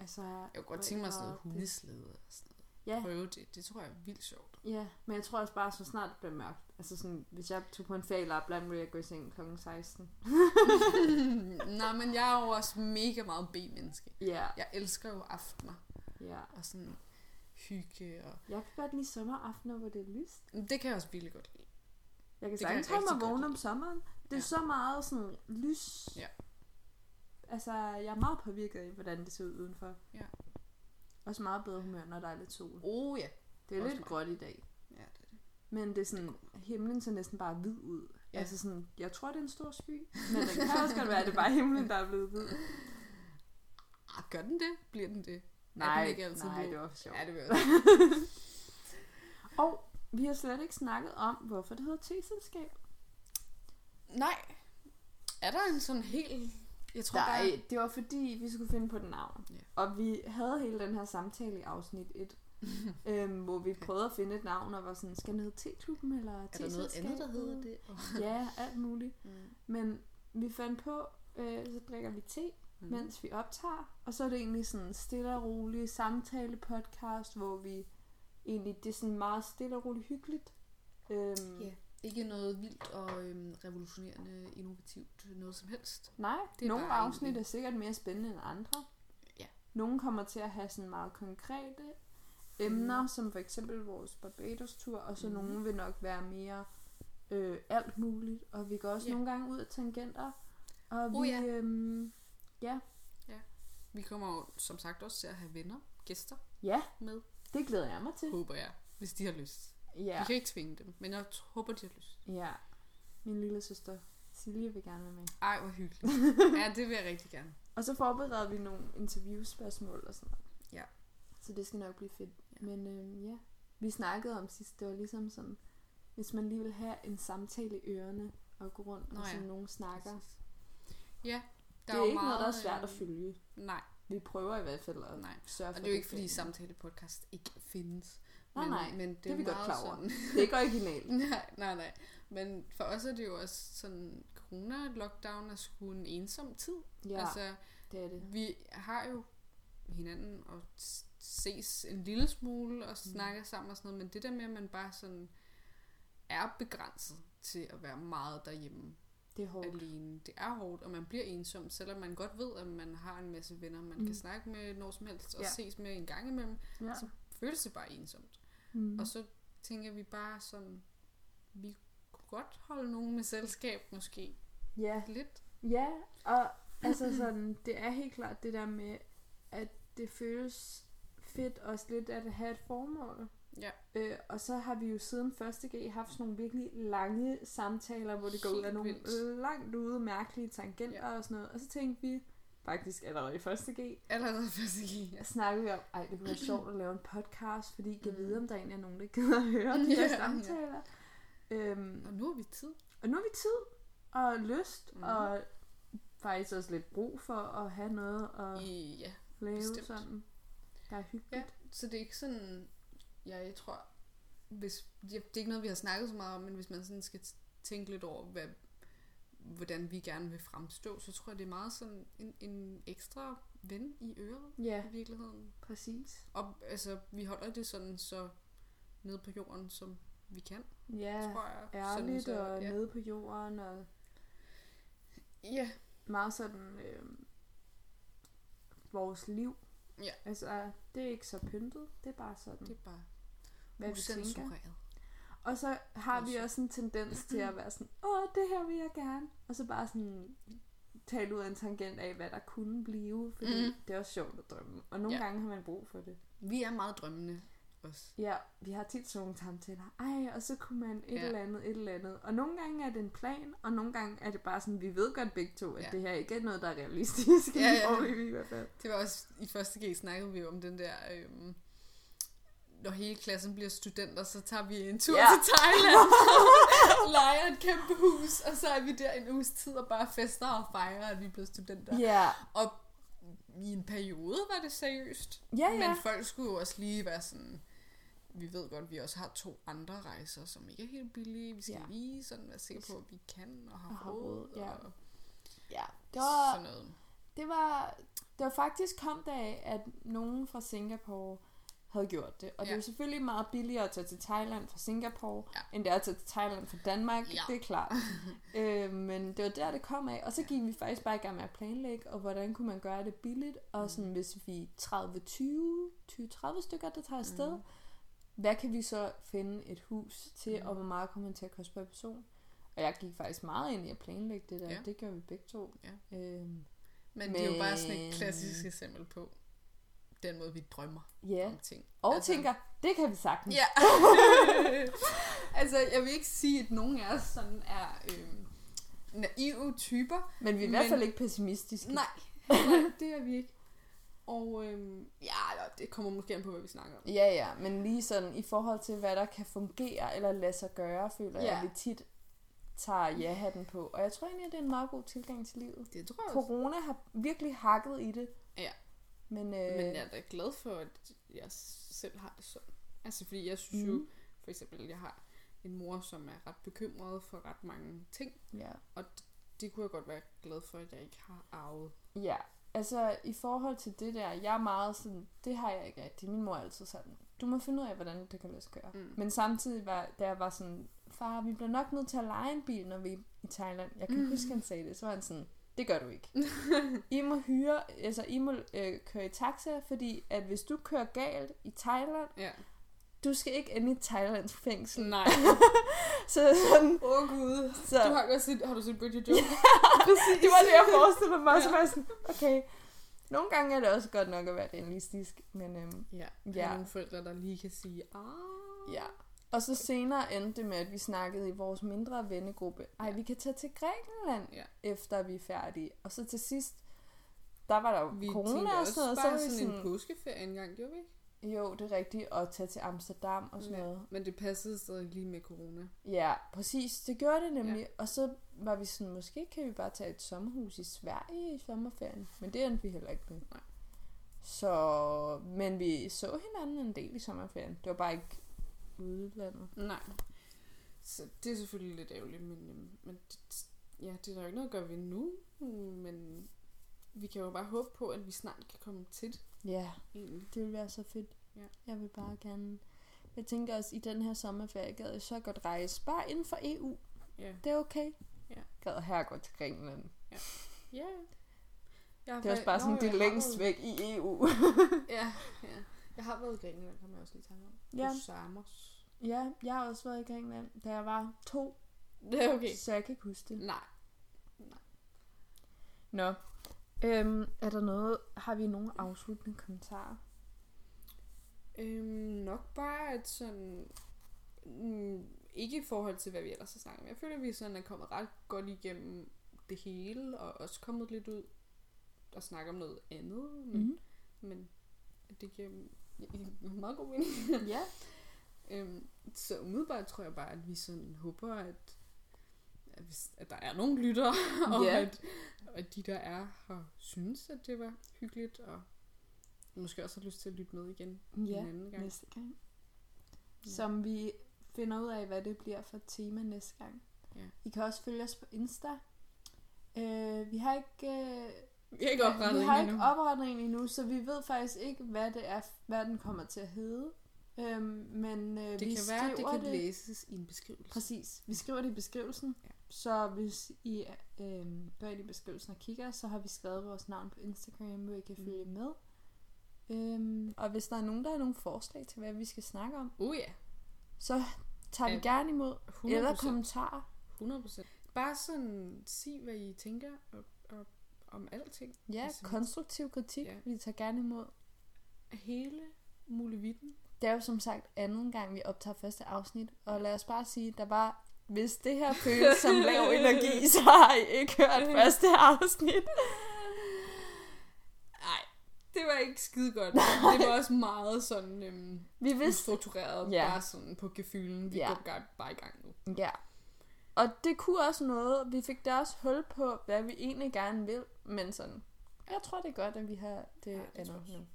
Altså, Jeg kunne godt tænke mig sådan noget hundeslede og sådan noget. Ja, Prøve det. Det tror jeg er vildt sjovt. ja, men jeg tror også bare, så snart det bliver mørkt. Altså sådan, hvis jeg tog på en ferie i Lapland, ville jeg gå i seng kl. 16. Nej, men jeg er jo også mega meget B-menneske. Ja, Jeg elsker jo aftener ja. og sådan hygge. Og... Jeg kan godt lide sommeraftener, hvor det er lyst. Det kan jeg også virkelig godt lide. Jeg kan Det sagtens holde mig vågen om sommeren. Det er Ja. så meget sådan lys. Ja. Altså, jeg er meget påvirket af, hvordan det ser ud udenfor. Ja. Også meget bedre humør, når der er lidt sol. Oh ja. Det er Også lidt mig. gråt i dag. Ja, det er det. Men det er sådan, himlen ser næsten bare hvid ud. Ja. Altså sådan, jeg tror, det er en stor sky. Men det kan også godt være, at det er bare himlen, der er blevet hvid. Ah, gør den det? Bliver den det? Nej, den ikke altid nej, blå? det var for sjovt. Ja, det også. Og vi har slet ikke snakket om, hvorfor det hedder T-selskab. Nej. Er der en sådan helt... Jeg tror Nej, bare... det var fordi, vi skulle finde på et navn. Ja. Og vi havde hele den her samtale i afsnit 1, øhm, hvor vi prøvede at finde et navn, og var sådan, skal den hedde T-klubben, eller Er der noget andet, der hedder det? Ja, alt muligt. Mm. Men vi fandt på, øh, så drikker vi te, Mm. mens vi optager. Og så er det egentlig sådan en stille og rolig samtale podcast, hvor vi egentlig, det er sådan meget stille og roligt hyggeligt. Øhm, Ja. Ikke noget vildt og øhm, revolutionerende, innovativt, noget som helst. Nej, Det er nogle afsnit egentlig- er sikkert mere spændende end andre. Ja. Nogle kommer til at have sådan meget konkrete emner, mm. som for eksempel vores Barbados-tur, og så mm. nogle vil nok være mere øh, alt muligt. Og vi går også Ja. nogle gange ud af tangenter. Og Oh, vi, ja. øhm, ja. Vi kommer jo som sagt også til at have venner, gæster ja, med, det glæder jeg mig til. håber jeg, hvis de har lyst. Ja, Vi kan ikke tvinge dem, men jeg håber, de har lyst. ja. Min lille søster Silje vil gerne være med. Ej, hvor hyggeligt. ja, det vil jeg rigtig gerne. Og så forbereder vi nogle interviewspørgsmål og sådan noget. Ja. Så det skal nok blive fedt. Ja. Men øhm, ja, vi snakkede om sidst, det var ligesom sådan, hvis man lige vil have en samtale i ørerne og gå rundt Nå og ja. sådan nogen snakker. Præcis. Ja, Det er jo ikke noget, der er meget, svært at øhm, følge. Nej, Vi prøver i hvert fald at nej. sørge Og for det er jo ikke, fordi bliver- samtale podcast ikke findes. Nej, men, nej, men det, det er vi godt klar over. Det er ikke originalt. nej, nej, nej. Men for os er det jo også sådan, corona-lockdown er sgu en ensom tid. Ja, Altså, det er det. vi har jo hinanden og ses en lille smule og snakker sammen og sådan noget, men det der med, at man bare sådan er begrænset til at være meget derhjemme Det er hårdt. alene. Det er hårdt, og man bliver ensom, selvom man godt ved, at man har en masse venner, man Mm. kan snakke med når som helst og Ja. ses med en gang imellem, Ja. så føles det bare ensomt. Mm. Og så tænker vi bare sådan, vi kunne godt holde nogen med selskab måske Ja, lidt. ja, og altså sådan, det er helt klart det der med, at det føles fedt også lidt at have et formål. Ja. Øh, og så har vi jo siden første G haft sådan nogle virkelig lange samtaler, hvor det går ud af nogle vildt. langt ude mærkelige tangenter ja. og sådan noget. Og så tænkte vi, faktisk allerede i første G, Allerede første gang. der snakkede vi om, ej det kunne være sjovt at lave en podcast, fordi jeg Mm. vide, om der egentlig er nogen, der gider at høre de her ja. samtaler. Øhm, Og nu har vi tid. og nu har vi tid og lyst, mm. og faktisk også lidt brug for at have noget at I, ja, lave bestemt. sådan, der er hyggeligt. Ja, så det er ikke sådan, ja, jeg tror, hvis, ja, det er ikke noget, vi har snakket så meget om, men hvis man sådan skal tænke lidt over, hvad, hvordan vi gerne vil fremstå, så tror jeg, det er meget sådan en, en ekstra ven i øret Ja, i virkeligheden. præcis. Og altså, vi holder det sådan så nede på jorden, som vi kan, Ja, tror jeg. ærligt sådan, og ja. nede på jorden og Ja, meget sådan øh, vores liv. Ja. Altså, det er ikke så pyntet, det er bare sådan, det er bare hvad vi tænker. usensureret. Og så har vi Også. en tendens til at være sådan, åh, det her vil jeg gerne. Og så bare sådan tale ud af en tangent af, hvad der kunne blive, fordi mm. det er også sjovt at drømme. Og nogle Ja. gange har man brug for det. Vi er meget drømmende også. Ja, vi har tit sådan nogle samtaler. Ej, og så kunne man et Ja. eller andet, et eller andet. Og nogle gange er det en plan, og nogle gange er det bare sådan, vi ved godt begge to, at Ja. det her ikke er noget, der er realistisk. Ja, ja. Ja. i hvert fald. Det var også i første G snakkede vi om den der, øhm, når hele klassen bliver studenter, så tager vi en tur Ja. til Thailand, leger et kæmpe hus, og så er vi der en uges tid og bare fester og fejrer, at vi er blevet studenter. Ja, Og i en periode var det seriøst. ja, ja. Men folk skulle jo også lige være sådan, vi ved godt, at vi også har to andre rejser, som ikke er helt billige. Vi skal Ja. lige sådan være sikre på, at vi kan og har, Og har råd. ja. Og ja. Det var, sådan noget. det var, det var faktisk kom det af, at nogen fra Singapore havde gjort det. Og ja. det er jo selvfølgelig meget billigere at tage til Thailand fra Singapore, ja. End det er at tage til Thailand fra Danmark. Ja. Det er klart. øh, men det var der, det kom af. Og så gik vi faktisk bare i gang med at planlægge, og hvordan kunne man gøre det billigt. Og sådan, hvis vi er 30-20, 20-30 stykker, der tager afsted, Mhm. hvad kan vi så finde et hus til, Mhm. og hvor meget kommer det til at koste per person? Og jeg gik faktisk meget ind i at planlægge det der. Ja. Det gør vi begge to. Ja. Øhm, Men, det er jo bare sådan Men- et klassisk eksempel på den måde, vi drømmer ja. om ting. Og Altså- tænker, det kan vi sagtens. Ja. altså, jeg vil ikke sige, at nogen af os sådan er øhm, naive typer. Men vi er i hvert Men- fald ikke pessimistiske. Nej, nej, det er vi ikke. Og øhm, ja, det kommer måske an på, hvad vi snakker om. Ja, ja, men lige sådan i forhold til, hvad der kan fungere eller lade sig gøre, føler ja. Jeg, vi tit tager ja-hatten på. Og jeg tror egentlig, at det er en meget god tilgang til livet. Det tror jeg også. Corona har virkelig hakket i det. Ja. Men, øh, Men jeg er da glad for, at jeg selv har det sådan. Altså, fordi jeg synes mm. jo, Mhm. for eksempel, jeg har en mor, som er ret bekymret for ret mange ting. ja. Og d- det kunne jeg godt være glad for, at jeg ikke har arvet. ja, altså i forhold til det der, jeg er meget sådan, det har jeg ikke rigtig. Min mor er altid sådan, du må finde ud af, hvordan det kan lade sig gøre. Mm. Men samtidig var, jeg var sådan, far, vi bliver nok nødt til at lege en bil, når vi er i Thailand. Jeg kan mm. huske, han sagde det. Så var han sådan, det gør du ikke. I må hyre, altså I må øh, køre i taxa, fordi at hvis du kører galt i Thailand, Ja. du skal ikke ende i Thailands fængsel. Nej. Så sådan, Åh oh, gud. så, Du har, godt set, har du set Bridget Jones? det var det, jeg forestillede mig. Så Ja. var jeg sådan, okay, nogle gange er det også godt nok at være realistisk, men øhm, ja. Ja. Der er nogle forældre, der lige kan sige, ah. Ja. Og så senere endte det med, at vi snakkede i vores mindre vennegruppe. Ej, Ja. vi kan tage til Grækenland, Ja. efter vi er færdige. Og så til sidst, der var der jo Vi corona og sådan noget. Så var vi sådan, en sådan, påskeferie engang, gjorde vi ikke? jo, det er rigtigt, at tage til Amsterdam og sådan noget. Men det passede stadig lige med corona. Ja, præcis. Det gjorde det nemlig. Ja. Og så var vi sådan, måske kan vi bare tage et sommerhus i Sverige i sommerferien. Men det endte vi heller ikke med. Nej. Så, men vi så hinanden en del i sommerferien. Det var bare ikke udlandet. Nej. Så det er selvfølgelig lidt ærgerligt, men, øhm, men det, ja, det er der jo ikke noget at gøre ved nu. Men vi kan jo bare håbe på, at vi snart kan komme til det, Ja, egentlig. det ville være så fedt. Ja. Jeg vil bare gerne... Jeg tænker også, i den her sommerferie gad jeg så godt rejse. Bare inden for EU. Ja. Det er okay. Ja. Gad her gå til Grækenland. Ja. Jeg Det er også bare sådan, det er længst væk i EU. Ja, ja. Jeg har været i Grækenland, kan man også lige tænke om. Ja. På Samos. ja, jeg har også været i Grækenland, da jeg var to. Det er okay. Så jeg kan ikke huske det. Nej. Nå. Øhm, er der noget, har vi nogle afsluttende kommentarer? Øhm, nok bare, at sådan... Mm, ikke i forhold til, hvad vi ellers har snakket om. Jeg føler, at vi sådan er kommet ret godt igennem det hele, og også kommet lidt ud og snakke om noget andet. Men, Mm. men det giver meget god mening. ja. Øhm, så umiddelbart tror jeg bare, at vi sådan håber, at, at, hvis, at der er nogle lyttere, og Ja. at, og at de, der er, har synes, at det var hyggeligt, og måske også har lyst til at lytte med igen Ja, en anden gang. næste gang. Ja. Som vi finder ud af, hvad det bliver for tema næste gang. Ja. I kan også følge os på Insta. Øh, vi har ikke... Øh, Vi har ikke oprettet vi har endnu. ikke oprettet en endnu, så vi ved faktisk ikke, hvad det er, hvad den kommer til at hedde. Øhm, men øh, det vi kan være, at det kan det. læses i en beskrivelse. Præcis. Vi skriver det i beskrivelsen. Ja. Så hvis I øh, går ind i beskrivelsen og kigger, så har vi skrevet vores navn på Instagram, hvor I kan Mm. følge med. Øhm, og hvis der er nogen, der har nogle forslag til, hvad vi skal snakke om, Oh ja, så tager vi gerne imod. 100%. Eller kommentarer. 100%. Bare sådan, sig hvad I tænker og, og, om alting. Ja, Altså, konstruktiv kritik. ja. Vi tager gerne imod. Hele muligheden. Det er jo som sagt anden gang, vi optager første afsnit. Og lad os bare sige, der var... Hvis det her føles som lav energi, så har I ikke hørt første afsnit. Nej, det var ikke skide godt. det var også meget sådan øhm, Vi vidste ustruktureret. Ja. Bare sådan på gefylen. Vi Ja. går bare i gang nu. Ja. Og det kunne også noget, vi fik da også hul på, hvad vi egentlig gerne vil, men sådan, jeg tror det er godt, at vi har det, Ja, ja, det andet nu.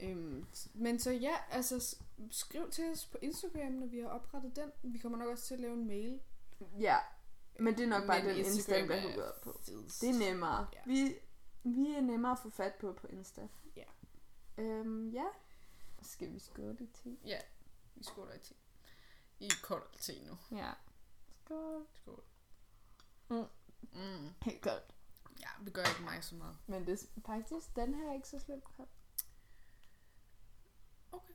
Øhm, men så ja, altså skriv til os på Instagram, når vi har oprettet den. Vi kommer nok også til at lave en mail. Ja, men det er nok bare Men den Instagram Insta, der er hugger på. fedest. Det er nemmere. Ja. Vi, vi er nemmere at få fat på på Insta. Ja. Øhm, ja. Skal vi skåle i te? Ja, vi skåler i te. I kold te nu. Ja. Skål. Skål. Mm. Mm. Helt godt. Ja, det gør ikke mig så meget. Men det er faktisk, den her er ikke så slemt kold. Okay.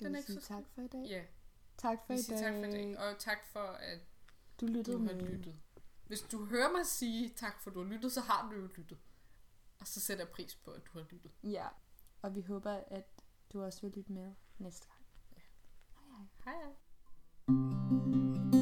Den vi er ikke så tak for i dag? Ja, Tak for vi i dag. tak for i dag. Og tak for, at Du lyttede du har med. lyttet. Hvis du hører mig sige tak for, at du har lyttet, så har du jo lyttet. Og så sætter jeg pris på, at du har lyttet. Ja, og vi håber, at du også vil lytte med næste gang. Hej hej. Hej hej.